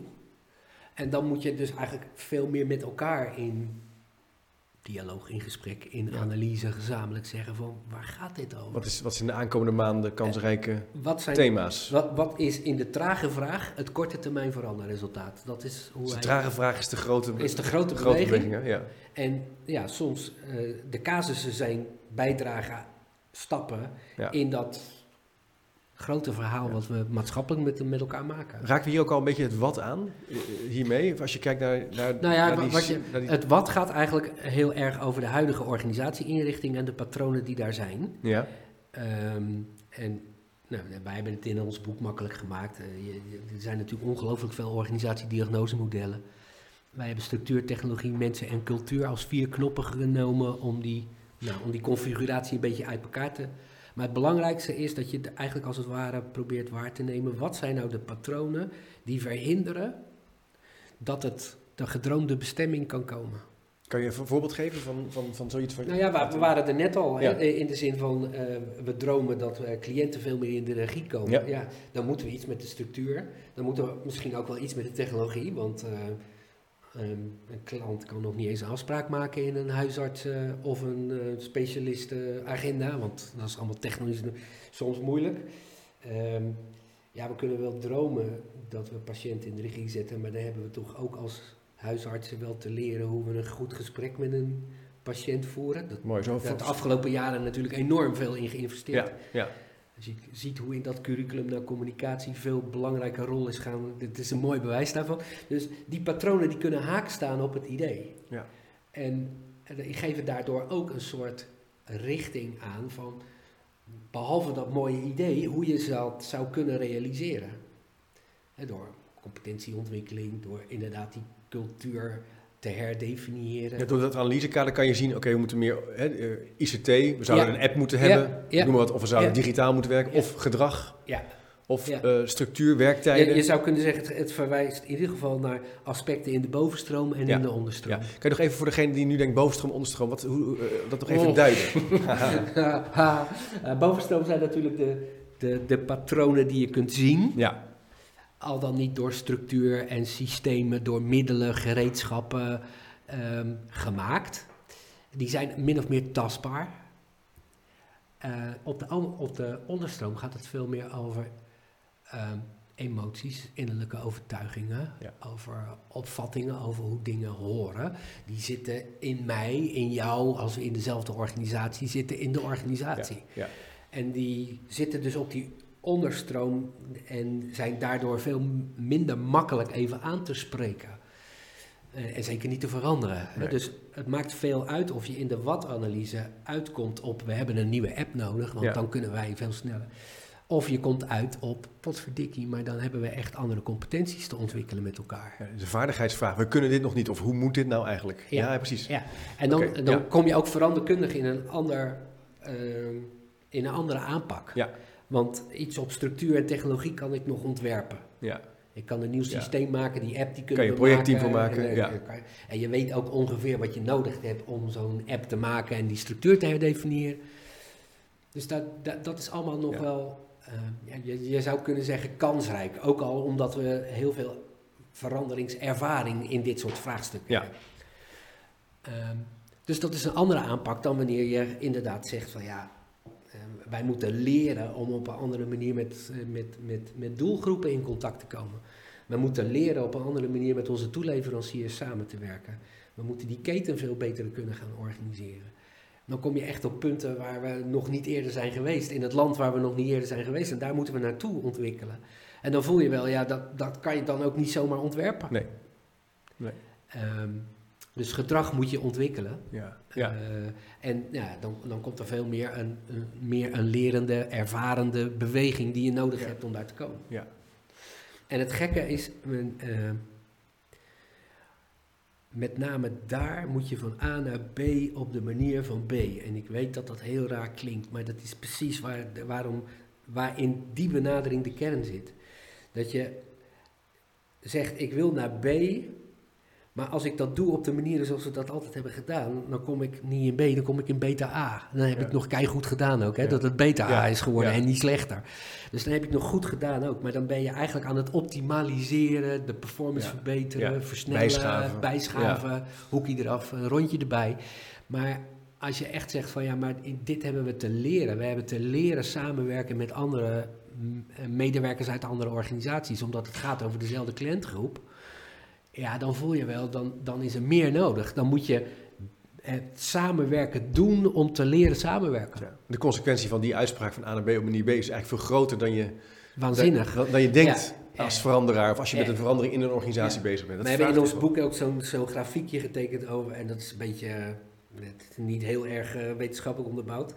En dan moet je dus eigenlijk veel meer met elkaar in dialoog, in gesprek, in Ja. analyse gezamenlijk zeggen van waar gaat dit over? Wat, is, wat zijn de aankomende maanden kansrijke Wat, zijn, thema's? wat, wat is in de trage vraag het korte termijn veranderresultaat? Dat is hoe Dus de trage vraag is de grote, is de grote, grote beweging. Ja. En ja, soms eh de casussen zijn bijdragen, stappen Ja. in dat grote verhaal wat we maatschappelijk met, met elkaar maken. Raken we hier ook al een beetje het wat aan eh, hiermee? Als je kijkt naar, naar, Nou ja, naar die, wat je- naar die- Het wat gaat eigenlijk heel erg over de huidige organisatieinrichting en de patronen die daar zijn. ja, Ehm, en nou, wij hebben het in ons boek makkelijk gemaakt. Eh, je- je- er zijn natuurlijk ongelooflijk veel organisatiediagnosemodellen. Wij hebben structuur, technologie, mensen en cultuur als vier knoppen genomen om die, nou, om die configuratie een beetje uit elkaar te... Maar het belangrijkste is dat je eigenlijk als het ware probeert waar te nemen. Wat zijn nou de patronen die verhinderen dat het de gedroomde bestemming kan komen? kan je een voorbeeld geven van, van, van zoiets? Van, Nou ja, we, waren er net al, Ja. in de zin van uh, we dromen dat uh, cliënten veel meer in de regie komen. Ja. Ja. dan moeten we iets met de structuur, dan moeten we misschien ook wel iets met de technologie, want uh, um, een klant kan nog niet eens een afspraak maken in een huisarts uh, of een uh, specialistenagenda, want dat is allemaal technisch soms moeilijk. Um, ja, we kunnen wel dromen dat we patiënten in de regie zetten, maar dan hebben we toch ook als huisartsen wel te leren hoe we een goed gesprek met een patiënt voeren. Dat, Mooi, zo daar heeft de afgelopen jaren natuurlijk enorm veel in geïnvesteerd. Ja, ja. Als je ziet hoe in dat curriculum naar communicatie veel belangrijke rol is gaan, dit is een mooi bewijs daarvan. Dus die patronen die kunnen haak staan op het idee. Ja. En, en die geven daardoor ook een soort richting aan van, behalve dat mooie idee, hoe je dat zou kunnen realiseren. He, door competentieontwikkeling, door inderdaad die cultuur te herdefiniëren. Ja, door dat analysekader kan je zien, oké, okay, we moeten meer hè, uh, ICT, we zouden Ja. een app moeten hebben, Ja, noem maar wat, of we zouden digitaal moeten werken, of gedrag, Ja. of uh, structuur, werktijden. je zou kunnen zeggen, het, het verwijst in ieder geval naar aspecten in de bovenstroom en in de onderstroom. Ja. Kan je nog even voor degene die nu denkt bovenstroom, onderstroom, wat, hoe, uh, dat nog even Oh. duiden? Uh, bovenstroom zijn natuurlijk de, de, de patronen die je kunt zien. ja, Al dan niet door structuur en systemen, door middelen, gereedschappen ehm, gemaakt. Die zijn min of meer tastbaar. Uh, op, de, op de onderstroom gaat het veel meer over ehm, emoties, innerlijke overtuigingen, Ja. over opvattingen, over hoe dingen horen. Die zitten in mij, in jou, als we in dezelfde organisatie zitten, in de organisatie. ja. En die zitten dus op die onderstroom en zijn daardoor veel minder makkelijk even aan te spreken. Uh, en zeker niet te veranderen. Nee. Dus het maakt veel uit of je in de wat-analyse uitkomt op we hebben een nieuwe app nodig, want Ja. dan kunnen wij veel sneller. Of je komt uit op potverdikkie, maar dan hebben we echt andere competenties te ontwikkelen met elkaar. Ja, dat is een vaardigheidsvraag. We kunnen dit nog niet, of hoe moet dit nou eigenlijk? Ja, Ja. precies. Ja, en dan, dan ja. kom je ook veranderkundig in een, ander, uh, in een andere aanpak. Ja. Want iets op structuur en technologie kan ik nog ontwerpen. Ja. Ik kan een nieuw Ja. systeem maken, die app die kunnen Kan je projectteam van maken, En, ja. je- en je weet ook ongeveer wat je nodig hebt om zo'n app te maken en die structuur te herdefiniëren. Dus dat, dat, dat is allemaal nog Ja. wel, ja, je, je zou kunnen zeggen, kansrijk. Ook al omdat we heel veel veranderingservaring in dit soort vraagstukken Ja. hebben. Ehm, dus dat is een andere aanpak dan wanneer je inderdaad zegt van ja, wij moeten leren om op een andere manier met, eh, met, met, met doelgroepen in contact te komen. We moeten leren op een andere manier met onze toeleveranciers samen te werken. We moeten die keten veel beter kunnen gaan organiseren. Dan kom je echt op punten waar we nog niet eerder zijn geweest. In het land waar we nog niet eerder zijn geweest. En daar moeten we naartoe ontwikkelen. En dan voel je wel, ja, dat, dat kan je dan ook niet zomaar ontwerpen. Nee. Nee. Ehm, dus gedrag moet je ontwikkelen. Ja. Ja. Eh, en ja, dan, dan komt er veel meer een, een, meer een lerende, ervarende beweging die je nodig Ja. hebt om daar te komen. Ja. En het gekke is, men, eh, met name daar moet je van A naar B op de manier van B. En ik weet dat dat heel raar klinkt, maar dat is precies waar, waarom, waarin die benadering de kern zit. Dat je zegt, ik wil naar B, maar als ik dat doe op de manieren zoals we dat altijd hebben gedaan, dan kom ik niet in B, dan kom ik in beta A. Dan heb Ja. ik nog keihard gedaan ook, hè, Ja. dat het beta Ja. A is geworden en niet slechter. Dus dan heb ik nog goed gedaan ook, maar dan ben je eigenlijk aan het optimaliseren, de performance verbeteren, versnellen, Bijschaven. bijschaven, hoekje eraf, een rondje erbij. Maar als je echt zegt van ja, maar in- dit hebben we te leren. We hebben te leren samenwerken met andere medewerkers uit andere organisaties, omdat het gaat over dezelfde cliëntgroep. Ja, dan voel je wel, dan, dan is er meer nodig. Dan moet je het samenwerken doen om te leren samenwerken. Ja. De consequentie van die uitspraak van A naar B op manier B is eigenlijk veel groter dan je, Waanzinnig. dan, dan je denkt Ja. als veranderaar of als je met een verandering in een organisatie Ja. bezig bent. We Dat hebben in ons boek ook zo'n zo'n grafiekje getekend over, en dat is een beetje eh, niet heel erg eh, wetenschappelijk onderbouwd.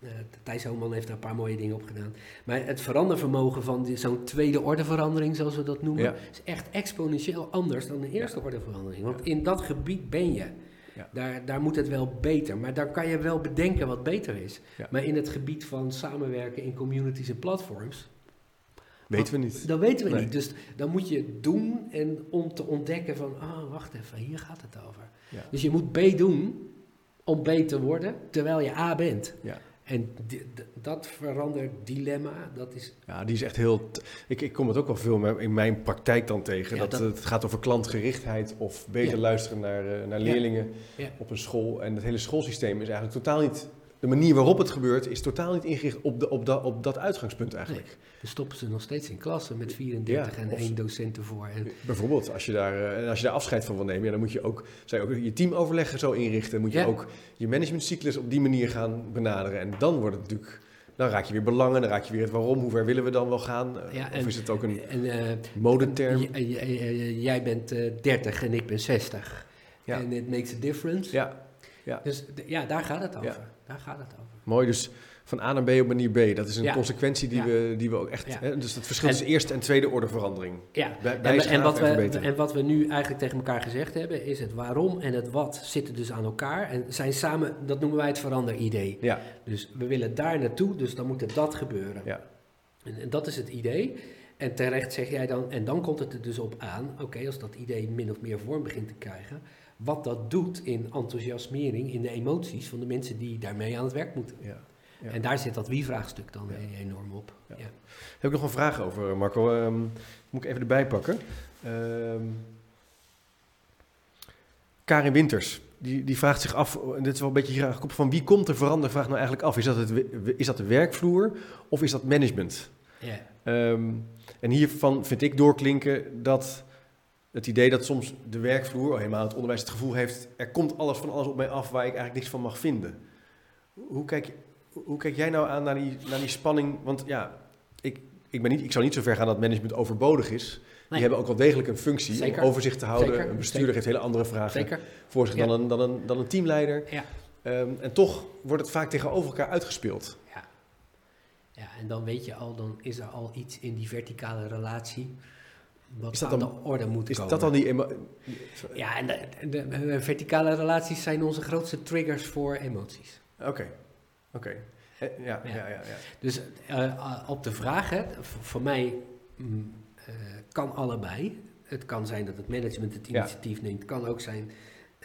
Eh, Thijs Homan heeft daar een paar mooie dingen op gedaan. Maar het verandervermogen van die- zo'n tweede orde verandering, zoals we dat noemen, Ja. is echt exponentieel anders dan de eerste Ja. orde verandering. Want Ja. in dat gebied ben je. Ja. Daar, daar moet het wel beter. Maar daar kan je wel bedenken wat beter is. Ja. Maar in het gebied van samenwerken in communities en platforms, Weten we niet. dat weten we Nee. niet. Dus dan moet je het doen en om te ontdekken van, ah, wacht even, hier gaat het over. Ja. Dus je moet B doen om B te worden, terwijl je A bent. Ja. En dat verandert dilemma, dat is... Ja, die is echt heel. Ik, ik kom het ook wel veel in mijn praktijk dan tegen. Ja, dat, dat- het gaat over klantgerichtheid of beter Ja. luisteren naar, eh, naar leerlingen Ja. op een school. En het hele schoolsysteem is eigenlijk totaal niet. De manier waarop het gebeurt is totaal niet ingericht op, de, op, dat, op dat uitgangspunt eigenlijk. We stoppen ze nog steeds in klassen met 34 Ja, en één docent ervoor. En, Bijvoorbeeld, als je, daar, eh, en als je daar afscheid van wil nemen, ja, dan moet je ook, zou je ook je teamoverleggen zo inrichten. Moet je Ja. ook je managementcyclus op die manier gaan benaderen. En dan wordt het natuurlijk, dan raak je weer belangen, dan raak je weer het waarom, hoe ver willen we dan wel gaan? Eh, Ja, of is het ook een en eh, modeterm? jij bent eh 30 en ik ben 60. Ja. En it makes a difference. Ja, Dus d- ja, daar gaat het over. Ja. Daar gaat het over. mooi. Dus van A naar B op manier B, dat is een Ja. consequentie die, Ja. we, die we ook echt... Ja. Hè, dus het verschil En- tussen eerste en tweede orde verandering. Ja, Bij- en, wat en we, en wat we nu eigenlijk tegen elkaar gezegd hebben, is het waarom en het wat zitten dus aan elkaar. En zijn samen, dat noemen wij het veranderidee. Ja, Dus we willen daar naartoe, dus dan moet er dat gebeuren. ja, En, en dat is het idee. En terecht zeg jij dan, en dan komt het er dus op aan, oké, als dat idee min of meer vorm begint te krijgen, wat dat doet in enthousiasmering, in de emoties van de mensen die daarmee aan het werk moeten. ja. Ja. En daar zit dat wie-vraagstuk dan Ja. e- enorm op. Ja. Heb ik nog een vraag over, Marco. Ehm, moet ik even erbij pakken. Ehm, Karin Winters, die, die vraagt zich af, en dit is wel een beetje hier aangekoppeld, van wie komt de verandervraag nou eigenlijk af? Is dat, het, is dat de werkvloer of is dat management? Ja. Ehm, en hiervan vind ik doorklinken dat het idee dat soms de werkvloer, of helemaal het onderwijs, het gevoel heeft, er komt alles van alles op mij af waar ik eigenlijk niks van mag vinden. Hoe kijk, hoe kijk jij nou aan naar die, naar die spanning? Want ja, ik, ik, ben niet, ik zou niet zo ver gaan dat management overbodig is. Nee. Die hebben ook wel degelijk een functie Zeker. om overzicht te houden. Zeker. Een bestuurder heeft hele andere vragen voor zich Ja. dan, een, dan, een, dan een teamleider. Ja. Ehm, en toch wordt het vaak tegenover elkaar uitgespeeld. Ja. ja, en dan weet je al, dan is er al iets in die verticale relatie wat Is dat aan dan- de orde moet Is komen. dat dan die... Ja, en de, de- de verticale relaties zijn onze grootste triggers voor emoties. Oké, oké. Eh, ja, ja, ja. ja, Dus uh, op de vraag, hè, voor mij mm, uh, kan allebei. Het kan zijn dat het management het initiatief neemt. Het kan ook zijn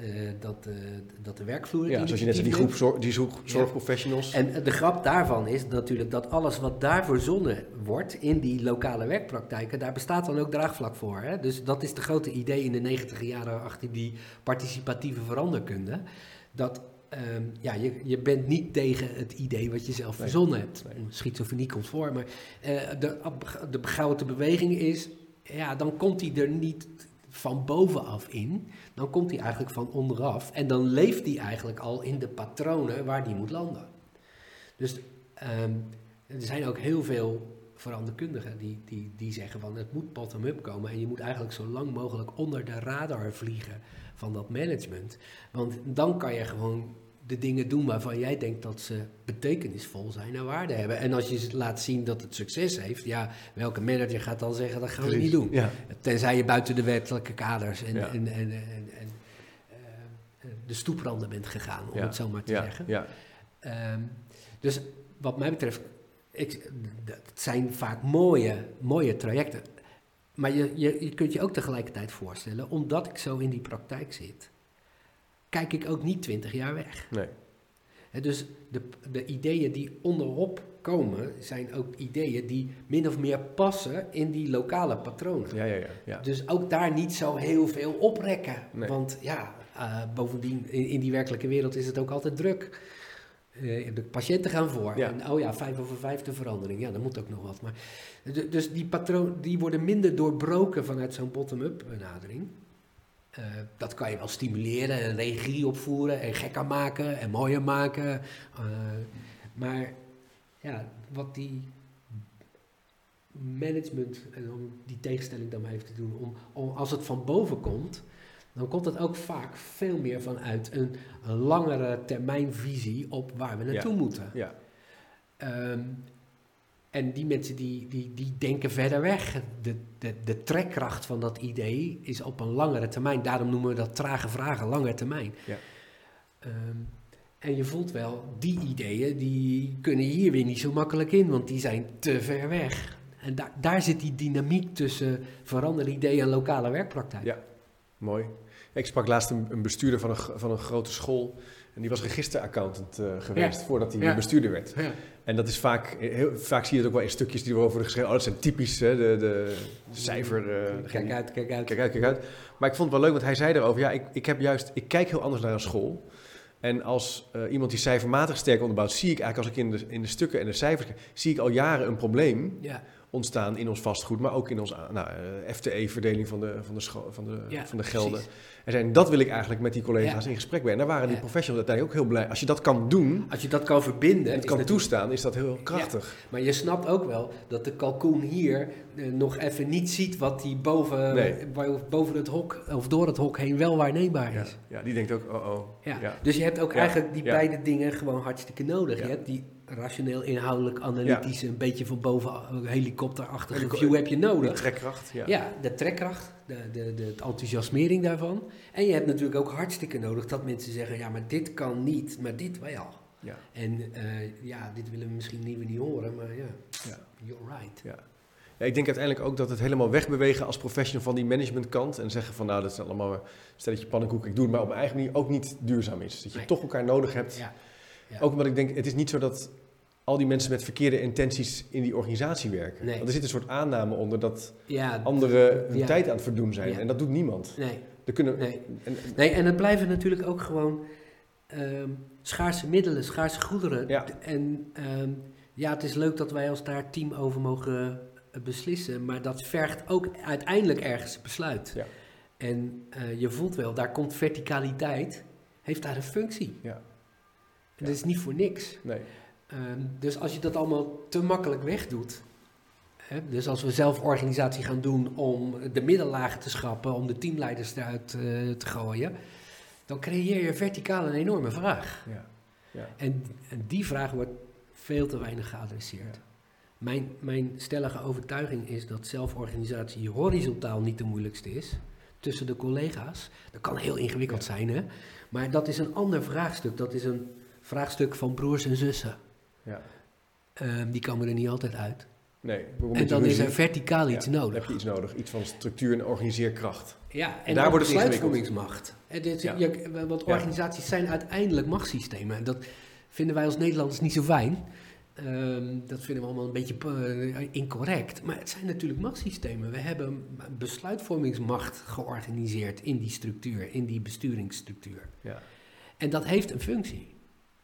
uh, dat, uh, dat de werkvloer. Ja, zoals je net zei, die groep zorg, die zorg, zorgprofessionals. Ja. En de grap daarvan is natuurlijk dat alles wat daar verzonnen wordt in die lokale werkpraktijken, daar bestaat dan ook draagvlak voor. Hè? Dus dat is de grote idee in de negentiger jaren achter die participatieve veranderkunde. Dat um, ja, je, je bent niet tegen het idee wat je zelf nee. verzonnen hebt. Nee. Schizofrenie komt voor, maar de, de beweging is, ja, dan komt hij er niet van bovenaf in, dan komt hij eigenlijk van onderaf en dan leeft hij eigenlijk al in de patronen waar die moet landen. Dus um, er zijn ook heel veel veranderkundigen die, die, die zeggen van het moet bottom-up komen en je moet eigenlijk zo lang mogelijk onder de radar vliegen van dat management. Want dan kan je gewoon de dingen doen waarvan jij denkt dat ze betekenisvol zijn en waarde hebben. En als je laat zien dat het succes heeft, ja, welke manager gaat dan zeggen dat gaan we niet doen? Ja. Tenzij je buiten de wettelijke kaders en, ja. en, en, en, en uh, de stoepranden bent gegaan, om ja. het zo maar te zeggen. Ja. Um, dus wat mij betreft, ik, het zijn vaak mooie, mooie trajecten. Maar je, je, je kunt je ook tegelijkertijd voorstellen, omdat ik zo in die praktijk zit, kijk ik ook niet twintig jaar weg. Nee. He, dus de, de ideeën die onderop komen, zijn ook ideeën die min of meer passen in die lokale patronen. Ja, ja, ja, ja. Dus ook daar niet zo heel veel oprekken. Nee. Want ja, uh, bovendien, in, in, die werkelijke wereld is het ook altijd druk. Uh, de patiënten gaan voor. Ja. En oh ja, vijf over vijf de verandering. Ja, dat moet ook nog wat. Maar, dus die patronen die worden minder doorbroken vanuit zo'n bottom-up benadering. Uh, dat kan je wel stimuleren en regie opvoeren en gekker maken en mooier maken. Uh, maar ja, wat die management en om die tegenstelling dan maar even te doen, om, om, als het van boven komt, dan komt het ook vaak veel meer vanuit een, een langere termijnvisie op waar we naartoe ja. moeten. Ja. Um, en die mensen die, die, die denken verder weg. De, de, de trekkracht van dat idee is op een langere termijn. Daarom noemen we dat trage vragen, lange termijn. Ja. Um, en je voelt wel, die ideeën die kunnen hier weer niet zo makkelijk in, want die zijn te ver weg. En da daar zit die dynamiek tussen veranderde ideeën en lokale werkpraktijk. Ja, mooi. Ik sprak laatst een, een bestuurder van een, van een grote school. En die was registeraccountant uh, geweest Ja. voordat hij Ja. bestuurder werd. Ja. En dat is vaak, heel, vaak zie je het ook wel in stukjes die erover geschreven. Oh, dat zijn typisch, hè, de, de cijfer. eh, Kijk uit, kijk uit. Kijk uit, kijk uit. Maar ik vond het wel leuk, want hij zei erover, ja, ik, ik heb juist, ik kijk heel anders naar een school. En als eh, iemand die cijfermatig sterk onderbouwt, zie ik eigenlijk als ik in de, in de stukken en de cijfers kijk, zie ik al jaren een probleem Ja, ontstaan in ons vastgoed, maar ook in ons nou, eh, FTE-verdeling van de, van, de van, de, Ja, van de gelden. En zei, dat wil ik eigenlijk met die collega's Ja. in gesprek ben. En daar waren die Ja. professionals uiteindelijk ook heel blij. Als je dat kan doen als je dat kan verbinden. en kan natuurlijk- toestaan, is dat heel krachtig. Maar je snapt ook wel dat de kalkoen hier eh, nog even niet ziet wat hij boven, Nee. boven het hok of door het hok heen wel waarneembaar is. ja, die denkt ook, oh oh. Ja. Dus je hebt ook eigenlijk die beide dingen gewoon hartstikke nodig. Ja. Je hebt die rationeel, inhoudelijk, analytische, een beetje van boven eh, helikopterachtige view heb je De nodig. trekkracht, ja. Ja, de trekkracht, de, de, de, de enthousiasmering daarvan. En je hebt natuurlijk ook hartstikke nodig dat mensen zeggen, ja, maar dit kan niet, maar dit wel. Ja. En eh, ja, dit willen we misschien liever niet horen, maar ja, Ja. you're right. Ja. Ja, ik denk uiteindelijk ook dat het helemaal wegbewegen als professional van die managementkant. En zeggen van nou, dat is allemaal een stelletje pannenkoek. Ik doe het maar op mijn eigen manier ook niet duurzaam is. Dat je Nee. toch elkaar nodig hebt. Ja. Ja. Ook omdat ik denk, het is niet zo dat al die mensen met verkeerde intenties in die organisatie werken. Nee. Want er zit een soort aanname onder dat Ja, anderen hun Ja. tijd aan het verdoen zijn. En dat doet niemand. nee, Er kunnen, nee. en, Nee, en het blijven natuurlijk ook gewoon ehm, schaarse middelen, schaarse goederen. En ehm, ja, het is leuk dat wij als daar team over mogen eh, beslissen, maar dat vergt ook uiteindelijk ergens een besluit. Ja. En eh, je voelt wel, daar komt verticaliteit, heeft daar een functie. Ja. Ja. dat is niet voor niks. nee. Ehm, dus als je dat allemaal te makkelijk wegdoet. Hè, dus als we zelf organisatie gaan doen om de middellagen te schrappen, om de teamleiders eruit eh, te gooien, dan creëer je verticaal een enorme vraag. Ja. Ja. En, en die vraag wordt veel te weinig geadresseerd. Mijn, mijn stellige overtuiging is dat zelforganisatie horizontaal niet de moeilijkste is. Tussen de collega's. Dat kan heel ingewikkeld Ja. zijn, hè? Maar dat is een ander vraagstuk. Dat is een vraagstuk van broers en zussen. Ja. Ehm, die komen er niet altijd uit. Nee, En dan is er verticaal iets Ja, Dan nodig. heb je iets nodig. Iets van structuur en organiseerkracht. Ja, en daar wordt het besluitvormingsmacht. Ja. want organisaties zijn uiteindelijk machtssystemen. En dat vinden wij als Nederlanders niet zo fijn. Ehm, dat vinden we allemaal een beetje eh, incorrect. Maar het zijn natuurlijk machtssystemen. We hebben besluitvormingsmacht georganiseerd in die structuur, in die besturingsstructuur. Ja. En dat heeft een functie.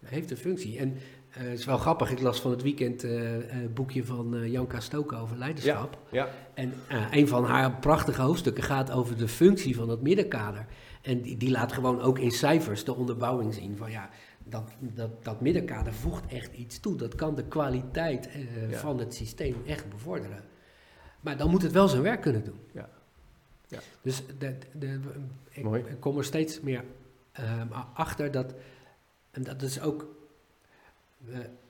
Heeft een functie. En eh, het is wel grappig, ik las van het weekend eh, eh, een boekje van eh, Janka Stoken over leiderschap. Ja, En eh, een van haar prachtige hoofdstukken gaat over de functie van dat middenkader. En die, die laat gewoon ook in cijfers de onderbouwing zien van ja, dat, dat, dat middenkader voegt echt iets toe. Dat kan de kwaliteit eh, Ja. van het systeem echt bevorderen. Maar dan moet het wel zijn werk kunnen doen. Ja. Ja. Dus de, de, ik, Mooi. kom er steeds meer achter dat, en dat is ook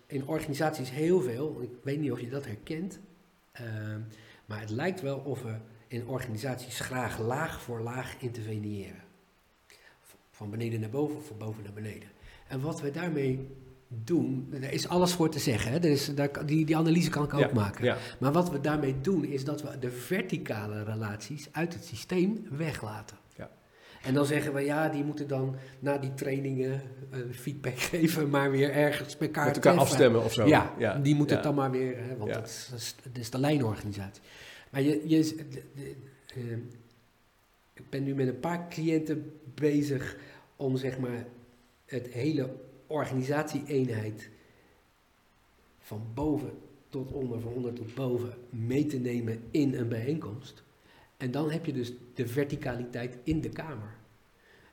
in organisaties heel veel, ik weet niet of je dat herkent, ehm, maar het lijkt wel of we in organisaties graag laag voor laag interveneren. Van beneden naar boven of van boven naar beneden. En wat we daarmee doen, er is alles voor te zeggen, hè? Er is, daar, die, die analyse kan ik ook maken. ja. Maar wat we daarmee doen is dat we de verticale relaties uit het systeem weglaten. En dan zeggen we, ja, die moeten dan na die trainingen eh, feedback geven, maar weer ergens met elkaar Met elkaar treffen. afstemmen of zo. Ja, die moeten ja. het dan maar weer, hè, want Ja. dat, is, dat, de lijnorganisatie. Maar je, je, de- de- eh, ik ben nu met een paar cliënten bezig om zeg maar het hele organisatie-eenheid van boven tot onder, van onder tot boven mee te nemen in een bijeenkomst. En dan heb je dus de verticaliteit in de kamer.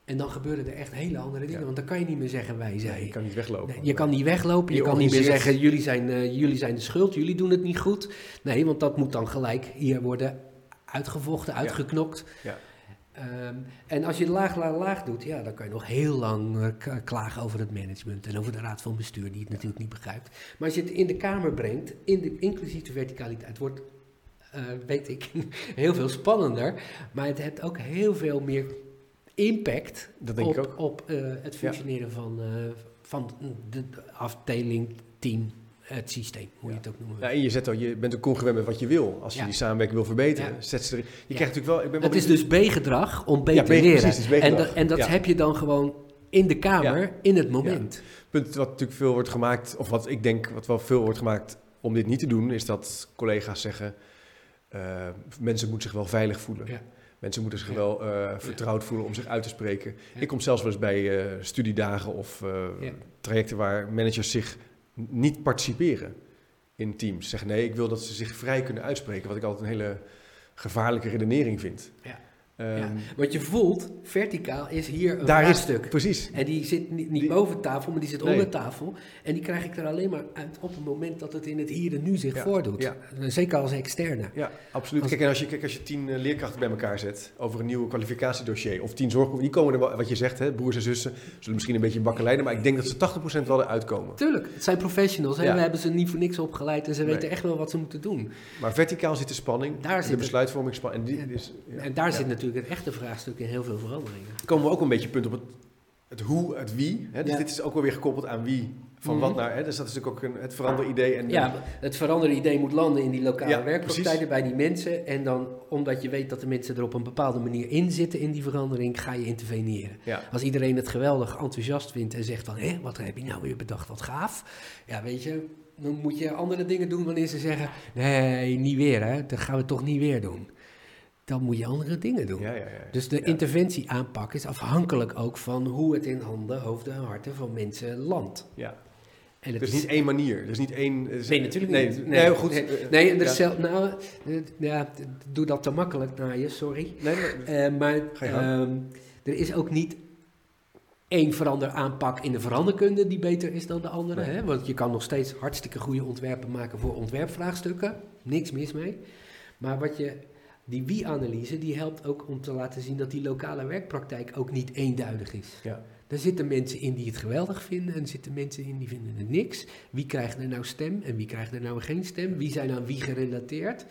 En dan gebeuren er echt hele andere dingen, Ja. want dan kan je niet meer zeggen wij Nee, zijn. je kan niet weglopen. Nee, je kan niet weglopen, je, Je kan niet meer zeggen jullie zijn, eh, jullie zijn de schuld, jullie doen het niet goed. Nee, want dat moet dan gelijk hier worden uitgevochten, uitgeknokt. Ja. Ehm, en als je laag, laag, laag doet, ja, dan kan je nog heel lang eh, klagen over het management en over de raad van bestuur die het natuurlijk niet begrijpt. Maar als je het in de kamer brengt, in de, inclusief de verticaliteit, wordt, eh, weet ik, heel veel spannender. Maar het heeft ook heel veel meer impact Dat denk op, ik ook. op eh, het functioneren van, eh, van de afdeling, team, het systeem, hoe je het ook noemen wil. Ja, en je, zet al, je bent ook congruent met wat je wil. Als je Ja. die samenwerking wil verbeteren, zet ze er, je krijgt natuurlijk wel... Ik ben wel Het is dus B-gedrag om B Ja, te leren. precies, is en, en dat heb je dan gewoon in de kamer, in het moment. punt wat natuurlijk veel wordt gemaakt, of wat ik denk wat wel veel wordt gemaakt om dit niet te doen, is dat collega's zeggen, mensen moeten zich wel veilig voelen. Ja. Mensen moeten zich Ja. wel eh, vertrouwd voelen om zich uit te spreken. Ik kom zelfs wel eens bij eh, studiedagen of eh, trajecten waar managers zich niet participeren in teams. Zeggen nee, ik wil dat ze zich vrij kunnen uitspreken, wat ik altijd een hele gevaarlijke redenering vind. Ja. Ehm, Ja. Want je voelt, verticaal is hier een Daar is. Precies. En die zit niet, niet Die- boven tafel, maar die zit Nee. onder tafel. En die krijg ik er alleen maar uit op het moment dat het in het hier en nu zich Ja, voordoet. ja. Zeker als externe. Ja, absoluut. Als- Kijk, en als je, kijk, als je tien eh, leerkrachten bij elkaar zet over een nieuw kwalificatiedossier of tien zorgbehoeften, die komen er wel, wat je zegt, hè, broers en zussen, zullen misschien een beetje bakken leiden, maar ik denk dat ze 80% wel eruit komen. Tuurlijk, het zijn professionals. Hè? Ja. We hebben ze niet voor niks opgeleid en ze Nee. weten echt wel wat ze moeten doen. Maar verticaal zit de spanning, Daar de zit besluitvormingsspanning. En die En- is. En daar zit natuurlijk het echte vraagstuk in heel veel veranderingen. Komen we ook een beetje punt op het, het hoe, het wie. Hè? Dus Ja. dit is ook wel weer gekoppeld aan wie, van Mhm. wat naar. Hè? Dus dat is natuurlijk ook een, het veranderde idee. En, Ja, het veranderde idee moet landen in die lokale Ja, werkpraktijken bij die mensen. En dan, omdat je weet dat de mensen er op een bepaalde manier in zitten in die verandering, ga je interveneren. ja. Als iedereen het geweldig enthousiast vindt en zegt van, hé, wat heb je nou weer bedacht, wat gaaf. Ja, weet je, dan moet je andere dingen doen wanneer ze zeggen, nee, niet weer hè, dat gaan we toch niet weer doen. Dan moet je andere dingen doen. Ja, ja, ja. Dus de interventieaanpak is afhankelijk ook van hoe het in handen, hoofden en harten van mensen landt. ja. En het Er is niet één manier. Er is niet één... Nee, natuurlijk nee, niet. Nee, goed. Nee, nee er zelf, nou, ja, doe dat te makkelijk naar je, sorry. Nee, maar- Eh, maar gang. ehm, er is ook niet één veranderaanpak in de veranderkunde die beter is dan de andere. Hè? Want je kan nog steeds hartstikke goede ontwerpen maken voor ontwerpvraagstukken. Niks mis mee. Maar wat je, die wie-analyse, die helpt ook om te laten zien dat die lokale werkpraktijk ook niet eenduidig is. Ja. Er zitten mensen in die het geweldig vinden en er zitten mensen in die vinden het niks. Wie krijgt er nou stem en wie krijgt er nou geen stem? Wie zijn aan wie gerelateerd?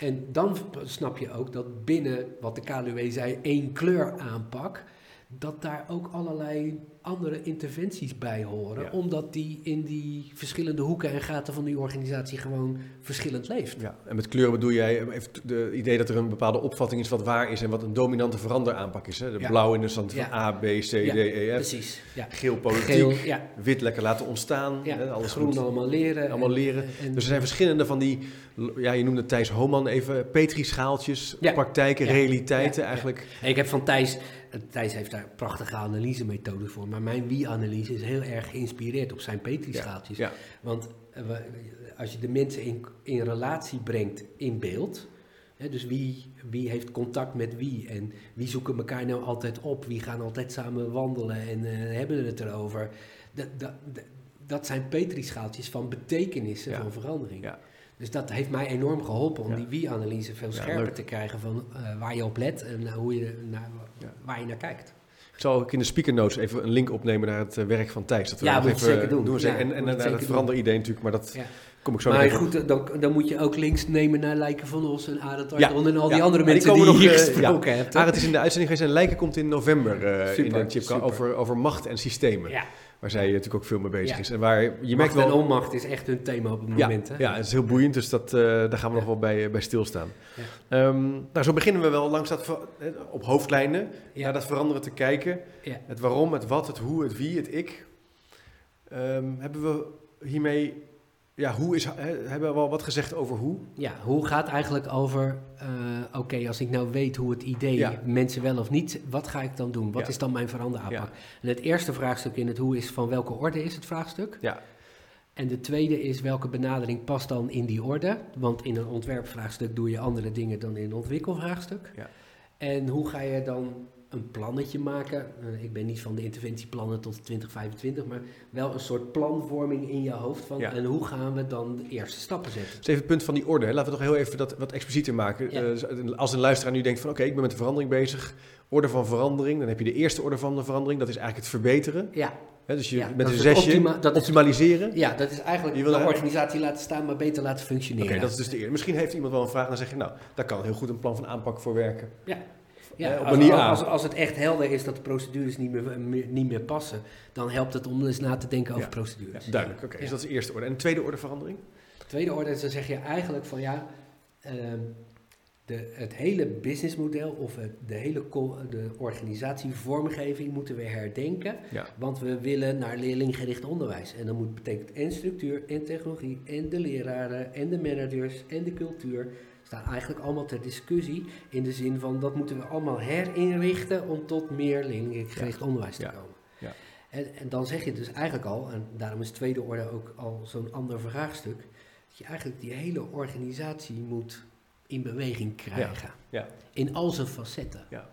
En dan snap je ook dat binnen wat de KLUW zei, één kleur aanpak, dat daar ook allerlei andere interventies bij horen, Ja. omdat die in die verschillende hoeken en gaten van die organisatie gewoon verschillend leeft. Ja, en met kleuren bedoel jij even het idee dat er een bepaalde opvatting is wat waar is en wat een dominante veranderaanpak is. Hè? De Ja. blauw in de stand van Ja. A, B, C, D, E, F. Precies. Ja. Geel politiek, Geel, ja, wit lekker laten ontstaan. ja. Hè? Alles groen moet- allemaal leren. allemaal en- leren. en- Dus er zijn verschillende van die, ja, je noemde Thijs Homan even, Petri-schaaltjes, Ja. praktijken, realiteiten eigenlijk. En ik heb van Thijs, Thijs heeft daar prachtige analysemethoden voor, maar mijn wie-analyse is heel erg geïnspireerd op zijn Petri-schaaltjes. Ja, Want eh, als je de mensen in, in relatie brengt in beeld, hè, dus wie, wie heeft contact met wie en wie zoeken elkaar nou altijd op, wie gaan altijd samen wandelen en eh, hebben het erover. Dat, dat, dat- dat zijn Petri-schaaltjes van betekenissen Ja. van verandering. Ja. Dus dat heeft mij enorm geholpen om Ja. die wie-analyse veel Ja, scherper te krijgen van eh, waar je op let en eh, hoe je, naar, Ja. waar je naar kijkt. Ik zal ook in de speaker notes even een link opnemen naar het eh, werk van Thijs. Dat we Ja, je even zeker doen. Ja, en en het doen. veranderidee natuurlijk, maar dat Ja. kom ik zo maar goed, dan, dan moet je ook links nemen naar Lijken van Os en Arend Ja, en al die ja. andere die mensen die, nog, hier gesproken hebt. hè? Arend is in de uitzending geweest en Lijken komt in november in de over, over macht en systemen. Ja, Waar zij natuurlijk ook veel mee bezig Ja. is. En waar je merkt macht wel... en onmacht is echt hun thema op het ja, moment. Hè? ja, het is heel boeiend, dus dat, eh, daar gaan we Ja. nog wel bij, bij stilstaan. Ja. Ehm, nou, zo beginnen we wel langs dat, ver- eh, op hoofdlijnen, Ja. naar dat veranderen te kijken. Ja. Het waarom, het wat, het hoe, het wie, het ik. Ehm, hebben we hiermee... Ja, hoe is... hebben we wel wat gezegd over hoe? Ja, hoe gaat eigenlijk over, eh, oké, als ik nou weet hoe het idee Ja. mensen wel of niet, wat ga ik dan doen? Wat Ja. is dan mijn veranderaanpak? Ja. En het eerste vraagstuk in het hoe is van welke orde is het vraagstuk? Ja. En de tweede is welke benadering past dan in die orde? Want in een ontwerpvraagstuk doe je andere dingen dan in een ontwikkelvraagstuk. Ja. En hoe ga je dan een plannetje maken? Eh, ik ben niet van de interventieplannen tot 2025, maar wel een soort planvorming in je hoofd van Ja. en hoe gaan we dan de eerste stappen zetten? Dus even het punt van die orde. Hè. Laten we toch heel even dat wat explicieter maken. Ja. Eh, als een luisteraar nu denkt van... oké, ik ben met de verandering bezig. Orde van verandering. Dan heb je de eerste orde van de verandering. Dat is eigenlijk het verbeteren. Ja, dus je Ja, met dat een is zesje optima- dat is- optimaliseren. ja dat is eigenlijk Je de wil er- organisatie laten staan, maar beter laten Oké, functioneren. dat is dus de eerste. Misschien heeft iemand wel een vraag en dan zeg je... nou, daar kan heel goed een plan van aanpak voor werken. Ja, Op als, manier als, A. als, als het echt helder is dat de procedures niet meer, meer- niet meer passen, dan helpt het om eens na te denken over Ja. procedures. Ja, duidelijk, oké. Ja. Dus dat is de eerste orde. En de tweede orde verandering? Tweede orde is dan zeg je eigenlijk van ja, ehm, de, het hele businessmodel of het, de hele de organisatievormgeving moeten we herdenken. Ja. Want we willen naar leerlinggericht onderwijs. En dat moet, betekent en structuur en technologie en de leraren en de managers en de cultuur. Staan eigenlijk allemaal ter discussie in de zin van dat moeten we allemaal herinrichten om tot meer leerlinggericht onderwijs te Ja. komen. Ja. En, en dan zeg je dus eigenlijk al, en daarom is tweede orde ook al zo'n ander vraagstuk, dat je eigenlijk die hele organisatie moet in beweging krijgen. Ja. In al zijn facetten. Ja.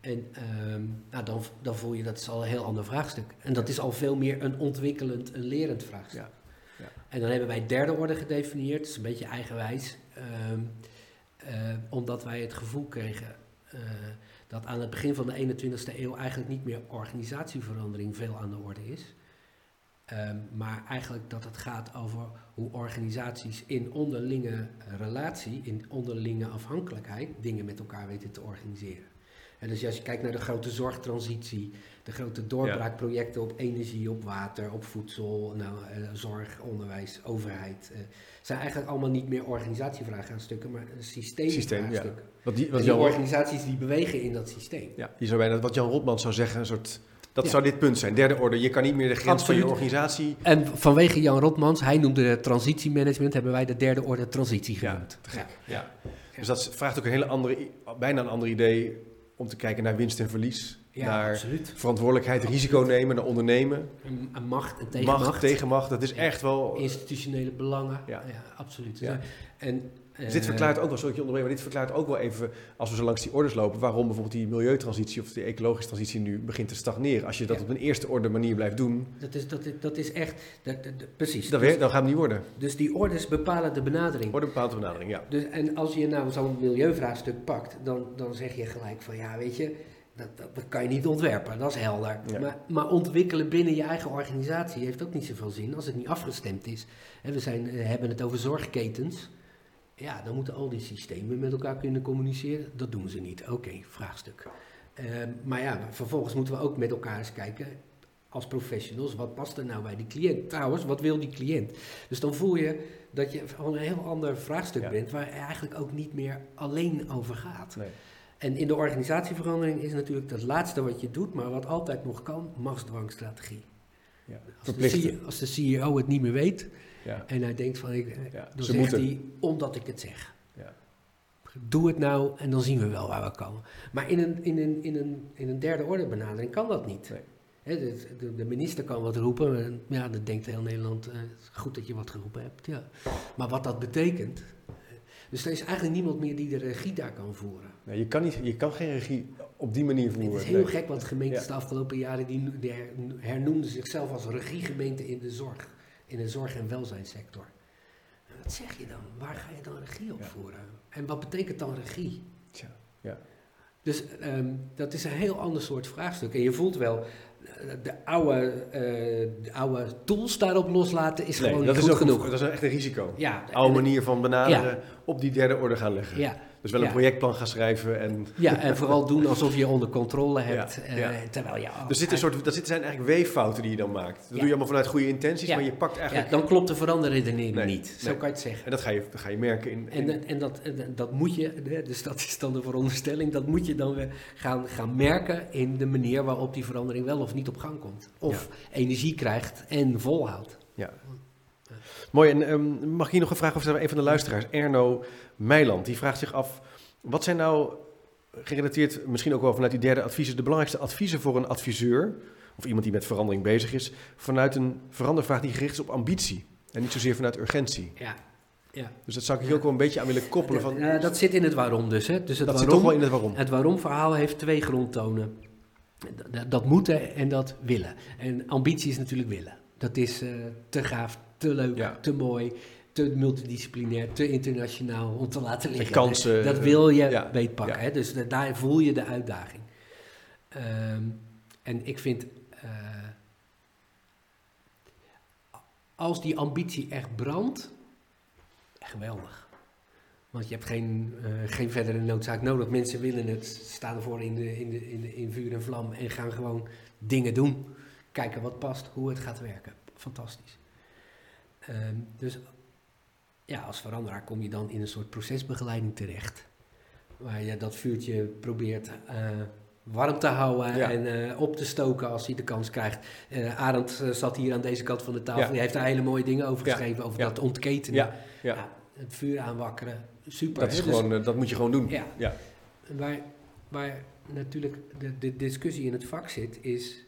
En ehm, nou, dan, dan voel je dat is al een heel ander vraagstuk. En dat is al veel meer een ontwikkelend, een lerend vraagstuk. Ja. Ja. En dan hebben wij derde orde gedefinieerd. Dat is een beetje eigenwijs. Ehm, eh, omdat wij het gevoel kregen eh, dat aan het begin van de 21ste eeuw eigenlijk niet meer organisatieverandering veel aan de orde is. Ehm, maar eigenlijk dat het gaat over hoe organisaties in onderlinge relatie, in onderlinge afhankelijkheid, dingen met elkaar weten te organiseren. En dus als je kijkt naar de grote zorgtransitie, de grote doorbraakprojecten op energie, op water, op voedsel, nou, eh, zorg, onderwijs, overheid, eh, zijn eigenlijk allemaal niet meer organisatievraagstukken, maar systeemvraagstukken. Wat die, wat die organisaties die bewegen in dat systeem. ja, je zou bijna, wat Jan Rotman zou zeggen, een soort... Dat Ja. zou dit punt zijn. Derde orde. Je kan niet meer de grens van je Absoluut. organisatie... En vanwege Jan Rotmans, hij noemde het transitiemanagement, hebben wij de derde orde transitie Ja, genoemd. te gek. Ja. Dus dat vraagt ook een hele andere, bijna een ander idee om te kijken naar winst en verlies. Ja, naar absoluut. verantwoordelijkheid, risico nemen, naar ondernemen. Een macht en tegenmacht. Macht, tegenmacht, dat is echt wel... Institutionele belangen. Ja. Ja, absoluut. Ja. En, Dus dit verklaart ook wel, sorry dat je onderbreek, maar dit verklaart ook wel even, als we zo langs die orders lopen, waarom bijvoorbeeld die milieutransitie of die ecologische transitie nu begint te stagneren. Als je dat Ja. op een eerste orde manier blijft doen, Dat is, dat, is, dat is echt, dat, dat- dat- precies. dan, dus, weer, dan gaat het niet worden. dus die orders bepalen de benadering. Wordt een bepaalde benadering, ja. Dus, en als je nou zo'n milieuvraagstuk pakt, dan, dan zeg je gelijk van ja, weet je, dat, dat, dat kan je niet ontwerpen, dat is helder. Ja. Maar, maar ontwikkelen binnen je eigen organisatie heeft ook niet zoveel zin als het niet afgestemd is. Hè, we zijn, eh, hebben het over zorgketens. Ja, dan moeten al die systemen met elkaar kunnen communiceren. Dat doen ze niet. Oké, vraagstuk. Eh, maar ja, vervolgens moeten we ook met elkaar eens kijken. als professionals, wat past er nou bij die cliënt? Trouwens, wat wil die cliënt? Dus dan voel je dat je van een heel ander vraagstuk Ja. bent, waar eigenlijk ook niet meer alleen over gaat. Nee. En in de organisatieverandering is natuurlijk het laatste wat je doet, maar wat altijd nog kan, machtsdwangstrategie. Ja. Als de, Verplichten. CEO, als de CEO het niet meer weet Ja. en hij denkt van, ik, Ja. dan Ze zegt moeten. hij, omdat ik het zeg. Ja. Doe het nou en dan zien we wel waar we komen. Maar in een, in een, in een, in een derde orde benadering kan dat niet. Nee. De, de, minister kan wat roepen. En ja, dan denkt heel Nederland, eh, goed dat je wat geroepen hebt. Ja. Maar wat dat betekent... eh, Dus er is eigenlijk niemand meer die de regie daar kan voeren. Je, kan niet, je kan geen regie op die manier voeren. Het is heel Nee. gek, want gemeentes Ja. de afgelopen jaren die, die her- hernoemden zichzelf als regiegemeente in de zorg. In de zorg- en welzijnssector. En Wat zeg je dan? Waar ga je dan regie op voeren? En wat betekent dan regie? Tja, ja. Dus ehm, dat is een heel ander soort vraagstuk. En je voelt wel, eh, de oude, eh, de oude tools daarop loslaten is Nee, gewoon dat niet is goed ook een- genoeg. dat is echt een risico. ja, Oude manier van benaderen op die derde orde gaan leggen. Ja, Dus wel een Ja. projectplan gaan schrijven. En, ja, en vooral doen alsof je onder controle hebt. Ja, eh, ja. terwijl je... er een soort, dat zitten zijn eigenlijk weeffouten die je dan maakt. Dat Ja. doe je allemaal vanuit goede intenties, Ja. maar je pakt ja, eigenlijk... dan klopt de veranderredenering Nee, niet. Zo nee. kan je het zeggen. En dat ga je, dat ga je merken in... in- En, en, dat, en dat moet je, dus dat is dan de veronderstelling, dat moet je dan weer gaan, gaan merken in de manier waarop die verandering wel of niet op gang komt. Of energie krijgt en volhoudt. Mooi, en ehm, mag ik hier nog een vraag over? Een van de luisteraars, Erno Meiland, die vraagt zich af... Wat zijn nou, gerelateerd misschien ook wel vanuit die derde adviezen... de belangrijkste adviezen voor een adviseur... of iemand die met verandering bezig is... vanuit een verandervraag die gericht is op ambitie... en niet zozeer vanuit urgentie. Ja, ja. Dus dat zou ik hier ook wel een beetje aan willen koppelen van... Eh, dat zit in het waarom dus. Hè. dus het dat zit waarom, toch wel in het waarom. Het waarom-verhaal heeft twee grondtonen. Dat, dat moeten en dat willen. En ambitie is natuurlijk willen. Dat is eh, te gaaf, te leuk, Ja. te mooi, te multidisciplinair, te internationaal om te laten liggen. kansen, Dat wil je ja, beetpakken. ja. Hè? Dus da- daar voel je de uitdaging. Ehm, en ik vind, eh, als die ambitie echt brandt, geweldig. Want je hebt geen, eh, geen verdere noodzaak nodig. Mensen willen het, staan ervoor in, de, in, de, in, de, in vuur en vlam en gaan gewoon dingen doen. Kijken wat past, hoe het gaat werken. Fantastisch. Ehm, dus ja, als veranderaar kom je dan in een soort procesbegeleiding terecht. Waar je dat vuurtje probeert eh, warm te houden Ja. en eh, op te stoken als hij de kans krijgt. Eh Arend zat hier aan deze kant van de tafel. Ja. Die heeft daar hele mooie dingen over geschreven. Over dat ontketenen. Ja, ja. Ja, het vuur aanwakkeren. Super. Dat, is hè? Dus- gewoon, dat moet je gewoon doen. ja. Ja. Waar, waar natuurlijk de, de discussie in het vak zit, is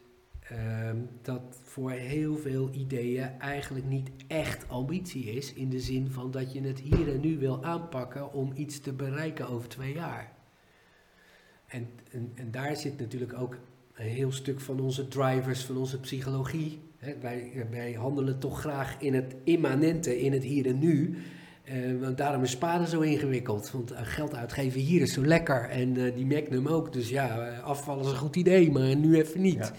ehm, dat voor heel veel ideeën eigenlijk niet echt ambitie is. In de zin van dat je het hier en nu wil aanpakken om iets te bereiken over twee jaar. En, en, daar zit natuurlijk ook een heel stuk van onze drivers, van onze psychologie. Wij, handelen toch graag in het immanente, in het hier en nu. Eh, want daarom is sparen zo ingewikkeld. Want eh, geld uitgeven hier is zo lekker. En eh, die Magnum ook. Dus ja, eh, afvallen is een goed idee, maar nu even niet. Ja,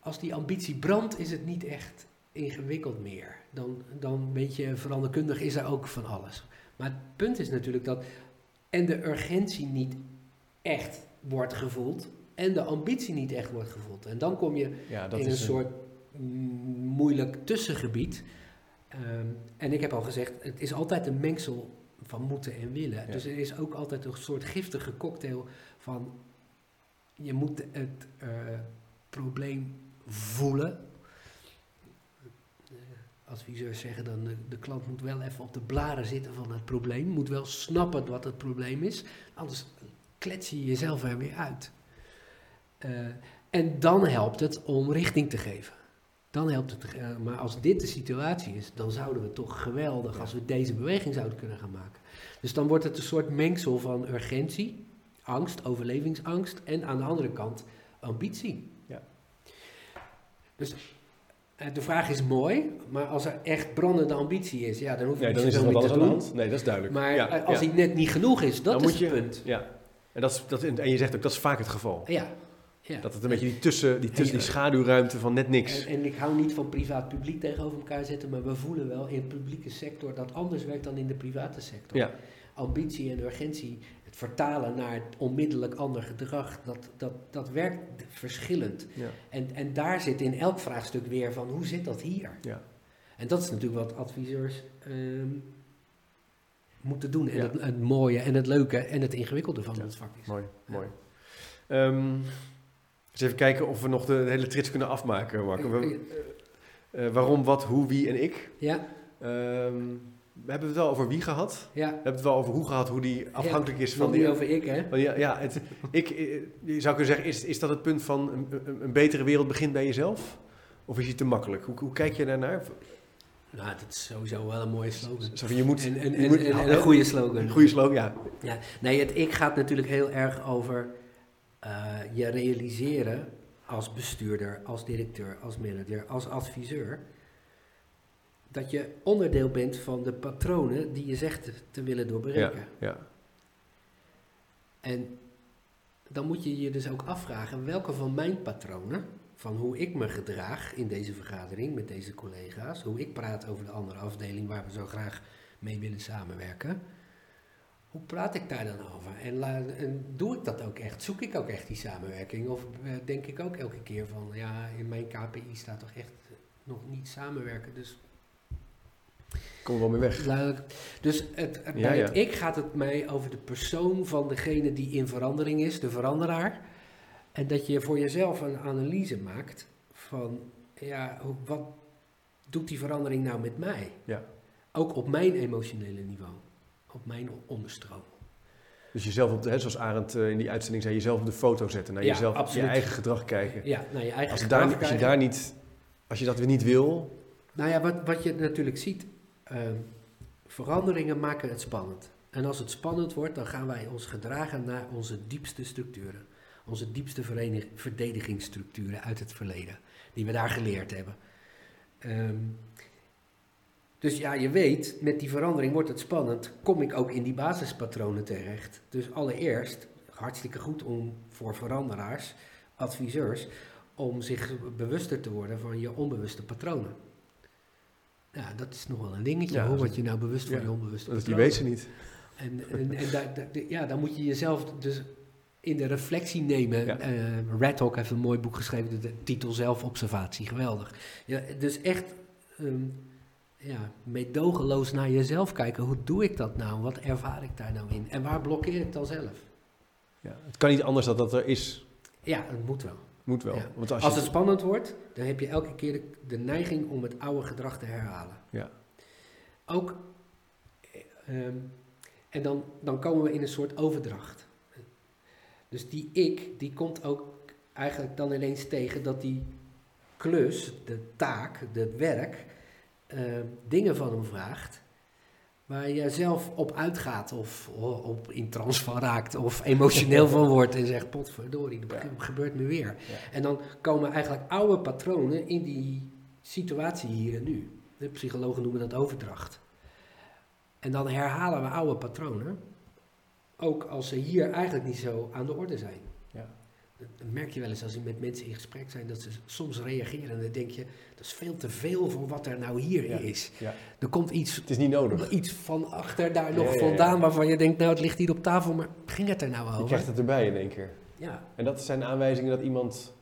als die ambitie brandt, is het niet echt ingewikkeld meer. Dan, dan weet je, veranderkundig is er ook van alles. Maar het punt is natuurlijk dat en de urgentie niet echt wordt gevoeld. En de ambitie niet echt wordt gevoeld. En dan kom je Ja, in een soort moeilijk tussengebied. Ehm, en ik heb al gezegd, het is altijd een mengsel van moeten en willen. Ja. Dus er is ook altijd een soort giftige cocktail van je moet het eh, probleem voelen. Eh, Adviseurs zeggen dan, de, de klant moet wel even op de blaren zitten van het probleem. Moet wel snappen wat het probleem is. Anders klets je jezelf er weer uit. Eh, en dan helpt het om richting te geven. Dan helpt het. eh, maar als dit de situatie is, dan zouden we toch geweldig als we deze beweging zouden kunnen gaan maken. Dus dan wordt het een soort mengsel van urgentie, angst, overlevingsangst en aan de andere kant ambitie. Dus eh, de vraag is mooi, maar als er echt brandende ambitie is, ja, dan hoef je Nee, niet dan is alles te doen. hand. Nee, dat is duidelijk. Maar ja, eh, als ja. die net niet genoeg is, dat Dan is moet het je- punt. Ja. En, dat is, dat, en je zegt ook, dat is vaak het geval. Ja. ja. Dat het een beetje die, tussen, die, tussen, die schaduwruimte van net niks. En, en ik hou niet van privaat-publiek tegenover elkaar zetten, maar we voelen wel in de publieke sector dat anders werkt dan in de private sector. Ja, Ambitie en urgentie, vertalen naar het onmiddellijk ander gedrag, dat, dat, dat werkt verschillend. Ja. En, en daar zit in elk vraagstuk weer van hoe zit dat hier? Ja. En dat is natuurlijk wat adviseurs ehm, moeten doen. En Ja. het, het mooie en het leuke en het ingewikkelde van het vak is. Mooi, mooi. Ehm, eens even kijken of we nog de, hele trits kunnen afmaken, Marco. We- eh, waarom, wat, hoe, wie en ik. Ja, Ehm, we hebben het wel over wie gehad. We ja. hebben het wel over hoe gehad, hoe die afhankelijk is van niet die... over ik, hè? van ja, ja het, ik, eh, je zou kunnen zeggen, is, is dat het punt van een, een, betere wereld begint bij jezelf? Of is het te makkelijk? Hoe, hoe kijk je daarnaar? Nou, dat is sowieso wel een mooie slogan. Zo je moet, En, en, je moet- en- en een goede slogan. Een goede slogan, ja. Ja, nee, het ik gaat natuurlijk heel erg over eh, je realiseren als bestuurder, als directeur, als manager, als adviseur. Dat je onderdeel bent van de patronen die je zegt te, te willen Ja, doorbreken. ja. En dan moet je je dus ook afvragen welke van mijn patronen, van hoe ik me gedraag in deze vergadering met deze collega's, hoe ik praat over de andere afdeling waar we zo graag mee willen samenwerken. Hoe praat ik daar dan over? En doe ik dat ook echt? Zoek ik ook echt die samenwerking? Of eh, denk ik ook elke keer van, ja, in mijn KPI staat toch echt nog niet samenwerken, dus Kom er wel mee weg. Dus het, bij het ik gaat het mij over de persoon van degene die in verandering is, de veranderaar. En dat je voor jezelf een analyse maakt van, ja, wat doet die verandering nou met mij? Ja. Ook op mijn emotionele niveau, op mijn onderstroom. Dus jezelf, op de, hè, zoals Arend eh, in die uitzending zei, jezelf op de foto zetten. Naar Ja, jezelf, absoluut. je eigen gedrag kijken. Ja, naar je eigen Als, het gedrag daar, als je daar niet, als je dat weer niet wil, Nou ja, wat, wat je natuurlijk ziet, ehm, veranderingen maken het spannend. En als het spannend wordt, dan gaan wij ons gedragen naar onze diepste structuren. Onze diepste verdedigingsstructuren uit het verleden, die we daar geleerd hebben. Ehm, dus ja, je weet, met die verandering wordt het spannend. Kom ik ook in die basispatronen terecht. Dus allereerst, hartstikke goed om voor veranderaars, adviseurs, om zich bewuster te worden van je onbewuste patronen. Ja, dat is nog wel een dingetje Ja, hoor, wat je nou bewust van je onbewuste dat die weet ze niet. En, en, en daar, daar- ja, dan moet je jezelf dus in de reflectie nemen. Ja. Eh, Red Hawk heeft een mooi boek geschreven, de titel Zelfobservatie, geweldig. Ja, dus echt ehm, ja, meedogenloos naar jezelf kijken. Hoe doe ik dat nou? Wat ervaar ik daar nou in? En waar blokkeer ik dan zelf? Ja. Het kan niet anders dat dat er is. Ja, het moet wel. Moet wel. Ja. Want als, Als je, het spannend wordt, dan heb je elke keer de, de neiging om het oude gedrag te herhalen. Ja. Ook, eh, ehm, en dan, dan komen we in een soort overdracht. Dus die ik, die komt ook eigenlijk dan ineens tegen dat die klus, de taak, het werk, eh, dingen van hem vraagt. Waar je zelf op uitgaat of o- op in trance van raakt of emotioneel van wordt en zegt, potverdorie, dat Ja. gebeurt me weer. Ja. En dan komen eigenlijk oude patronen in die situatie hier en nu. De psychologen noemen dat overdracht. En dan herhalen we oude patronen, ook als ze hier eigenlijk niet zo aan de orde zijn. Ja. Dat merk je wel eens als je met mensen in gesprek zijn, dat ze soms reageren en dan denk je, dat is veel te veel voor wat er nou hier Ja. is. Ja. Er komt iets, Het is niet nodig. iets van achter daar nog ja, vandaan waarvan je denkt, nou het ligt hier op tafel, maar ging het er nou Je over? krijgt het erbij in één keer. Ja, En dat zijn aanwijzingen dat iemand...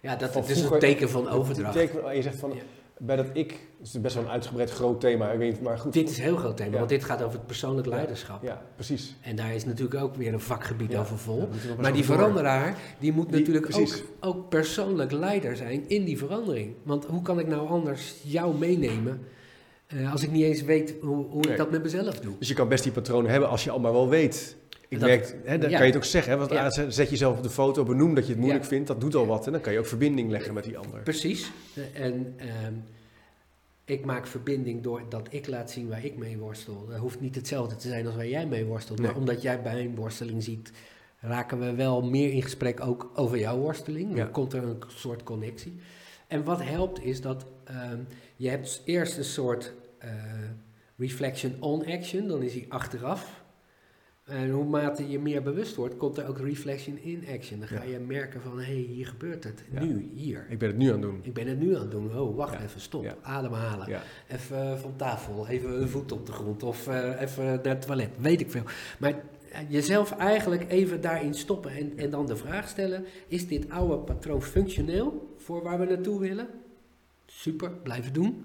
ja dat, het is een teken van overdracht. Het teken- je zegt van. Bij dat ik... Het is best wel een uitgebreid groot thema. Ik weet niet, maar goed. Dit is een heel groot thema, Ja. want dit gaat over het persoonlijk leiderschap. Ja, precies. En daar is natuurlijk ook weer een vakgebied Ja. over vol. Maar die veranderaar, die moet Die- natuurlijk ook, ook persoonlijk leider zijn in die verandering. Want hoe kan ik nou anders jou meenemen eh, als ik niet eens weet hoe, hoe Nee. ik dat met mezelf doe? Dus je kan best die patronen hebben als je allemaal wel weet. Ik Dat- merk, hè, dan ja. kan je het ook zeggen. Hè, want Ja. Zet jezelf op de foto, benoem dat je het moeilijk Ja. vindt. Dat doet al wat. En dan kan je ook verbinding leggen met die ander. Precies. En ehm, ik maak verbinding doordat ik laat zien waar ik mee worstel. Dat hoeft niet hetzelfde te zijn als waar jij mee worstelt. Nee. Maar omdat jij bij mijn worsteling ziet, raken we wel meer in gesprek ook over jouw worsteling. Dan komt er een soort connectie. En wat helpt is dat ehm, je hebt eerst een soort eh, reflection on action, dan is hij achteraf. En hoe mate je meer bewust wordt, komt er ook reflection in action. Dan ga Ja. je merken van, hé, hey, hier gebeurt het. Ja. Nu, hier. Ik ben het nu aan het doen. Ik ben het nu aan het doen. Oh, wacht Ja. even, stop. Ademhalen. Even van tafel, even een voet op de grond of eh, even naar het toilet. Weet ik veel. Maar jezelf eigenlijk even daarin stoppen en, en dan de vraag stellen: is dit oude patroon functioneel voor waar we naartoe willen? Super, blijven doen.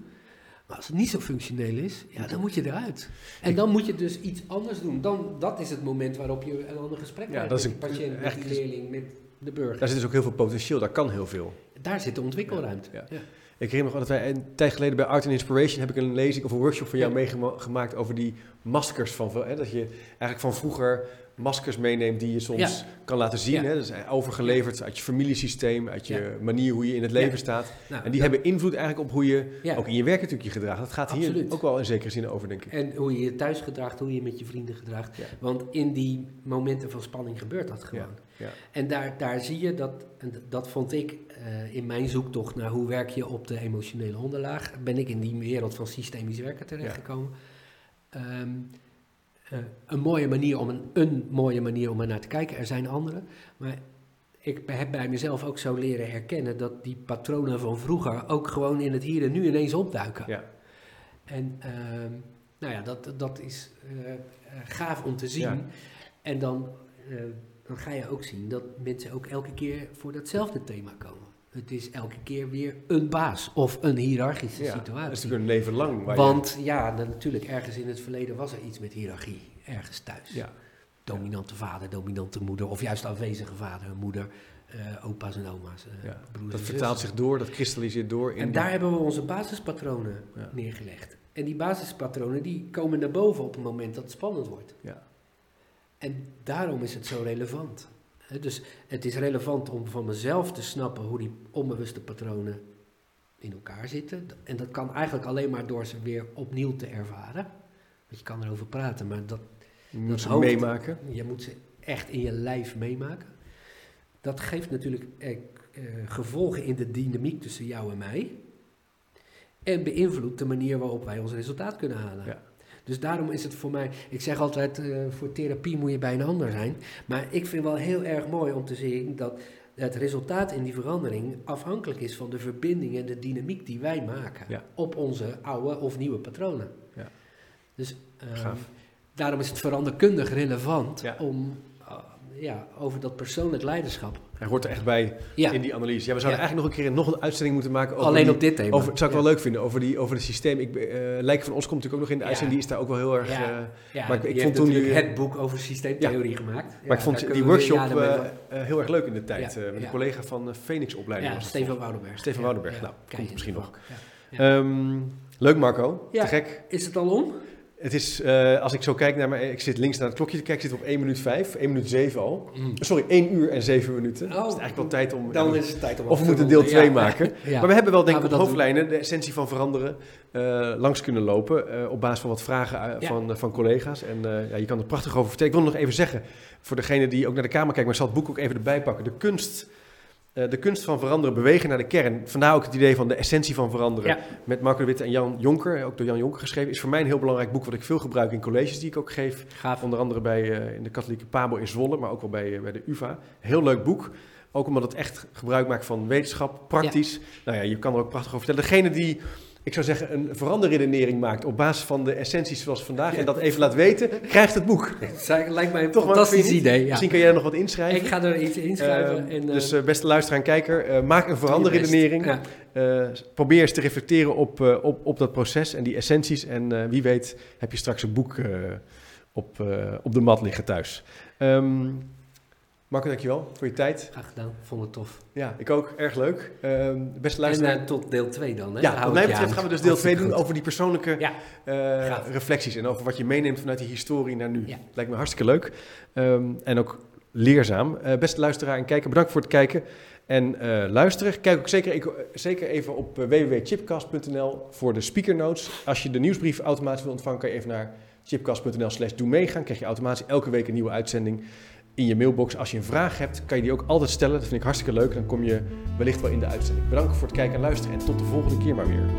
Maar als het niet zo functioneel is, ja, dan moet je eruit. En dan moet je dus iets anders doen. Dan, dat is het moment waarop je een ander gesprek Ja, hebt met een- patiënt, met de leerling, met de burger. Daar zit dus ook heel veel potentieel, daar kan heel veel. Daar zit de ontwikkelruimte. Ja, Ja. Ik herinner me nog dat wij een tijd geleden bij Art and Inspiration heb ik een lezing of een workshop voor jou meegemaakt over die maskers van, hè, dat je eigenlijk van vroeger maskers meeneemt die je soms Ja. kan laten zien. Ja. Hè? Dat is overgeleverd uit je familiesysteem, uit je manier hoe je in het leven staat. Nou, En die hebben invloed eigenlijk op hoe je ook in je werk natuurlijk je gedraagt. Dat gaat hier ook wel in zekere zin over, denk ik. En hoe je je thuis gedraagt, hoe je je met je vrienden gedraagt. Want in die momenten van spanning gebeurt dat gewoon. ja. En daar, daar zie je dat, en dat vond ik eh, in mijn zoektocht naar hoe werk je op de emotionele onderlaag, ben ik in die wereld van systemisch werken terechtgekomen. Ehm, eh, een mooie manier om een, een mooie manier om er naar te kijken. Er zijn andere, maar ik heb bij mezelf ook zo leren herkennen dat die patronen van vroeger ook gewoon in het hier en nu ineens opduiken. Ja. En ehm, nou ja, dat, dat is eh, eh, gaaf om te zien. Ja. En dan, eh, dan ga je ook zien dat mensen ook elke keer voor datzelfde thema komen. Het is elke keer weer een baas of een hiërarchische Ja, Dat is situatie. natuurlijk een leven lang. Je- Want ja, dan natuurlijk, ergens in het verleden was er iets met hiërarchie. Ergens thuis. ja, Dominante vader, dominante moeder. Of juist afwezige vader en moeder. eh, opa's en oma's. eh, ja. Dat vertaalt zich door, dat kristalliseert door. In En daar hebben we onze basispatronen Ja. neergelegd. En die basispatronen die komen naar boven op het moment dat het spannend wordt. Ja. En daarom is het zo relevant. Dus het is relevant om van mezelf te snappen hoe die onbewuste patronen in elkaar zitten. En dat kan eigenlijk alleen maar door ze weer opnieuw te ervaren. Want je kan erover praten, maar dat, Je moet dat ze hoofd- meemaken. je moet ze echt in je lijf meemaken. Dat geeft natuurlijk eh, eh, gevolgen in de dynamiek tussen jou en mij. En beïnvloedt de manier waarop wij ons resultaat kunnen halen. Ja. Dus daarom is het voor mij, ik zeg altijd, eh, voor therapie moet je bij een ander zijn. Maar ik vind wel heel erg mooi om te zien dat het resultaat in die verandering afhankelijk is van de verbinding en de dynamiek die wij maken Ja. op onze oude of nieuwe patronen. Ja. Dus ehm, daarom is het veranderkundig relevant Ja. om ja, over dat persoonlijk leiderschap. Hij hoort er echt bij Ja, in die analyse. Ja, we zouden Ja. eigenlijk nog een keer nog een uitzending moeten maken over alleen die- op dit thema. Over, dat zou ik wel leuk vinden, over, die, over het systeem. Ik, eh Lijken van ons komt natuurlijk ook nog in de uitzending, die is daar ook wel heel erg... Ja, maar ik- vond toen het boek over systeemtheorie gemaakt. maar ik vond die workshop eh, heel erg leuk in de tijd. Met een collega van uh, Phoenix Opleiding. Ja, Steven Woudenberg. Steven Woudenberg, nou, komt misschien nog. Ehm, leuk Marco, te gek. Is het al om? Het is, eh, als ik zo kijk naar mijn... Ik zit links naar het klokje te kijken, ik zit op 1 minuut 5, 1 minuut 7 al. Sorry, 1 uur en 7 minuten. Oh, dat is eigenlijk wel tijd om... Dan is het tijd om of we moeten deel ronden. 2 Ja. maken. Ja. Maar we hebben wel denk ik op hoofdlijnen de essentie van veranderen eh, langs kunnen lopen. eh, op basis van wat vragen Ja. van, van collega's. En ja, je kan er prachtig over vertellen. Ik wil nog even zeggen, voor degene die ook naar de kamer kijkt, maar ik zal het boek ook even erbij pakken. De kunst, eh, de kunst van veranderen, bewegen naar de kern. Vandaar ook het idee van de essentie van veranderen. Ja. Met Marco de Witte en Jan Jonker, ook door Jan Jonker geschreven. Is voor mij een heel belangrijk boek wat ik veel gebruik in colleges die ik ook geef. Gaaf. Onder andere bij, eh, in de katholieke Pabo in Zwolle, maar ook wel bij, eh, bij de UvA. Heel leuk boek. Ook omdat het echt gebruik maakt van wetenschap, praktisch. Nou ja, je kan er ook prachtig over vertellen. Degene die, ik zou zeggen, een veranderredenering maakt op basis van de essenties zoals vandaag en dat even laat weten, krijgt het boek. Het lijkt mij een Toch, fantastisch idee. Ja. Misschien kan jij er nog wat inschrijven. Ik ga er iets inschrijven. Eh, en, eh, dus eh, beste luisteraar en kijker, eh, maak een veranderredenering. Ja. Eh, probeer eens te reflecteren op, eh, op, op dat proces en die essenties. En eh, wie weet heb je straks een boek eh, op, eh, op de mat liggen thuis. Ehm Marco, dankjewel voor je tijd. Graag gedaan. Vond het tof. Ja, ik ook. Erg leuk. Ehm beste En luisteraar. eh, tot deel 2 dan. Hè? Ja, wat mij betreft aan. gaan we dus deel 2 doen over die persoonlijke Ja. eh, reflecties. En over wat je meeneemt vanuit die historie naar nu. Ja. Lijkt me hartstikke leuk. Ehm, en ook leerzaam. Eh, beste luisteraar en kijker, bedankt voor het kijken. En luisteren. Kijk ook zeker, zeker even op www.chipcast.nl voor de speaker notes. Als je de nieuwsbrief automatisch wil ontvangen, kan je even naar chipcast.nl slash doe meegaan. Krijg je automatisch elke week een nieuwe uitzending in je mailbox. Als je een vraag hebt, kan je die ook altijd stellen. Dat vind ik hartstikke leuk. Dan kom je wellicht wel in de uitzending. Bedankt voor het kijken en luisteren. En tot de volgende keer maar weer.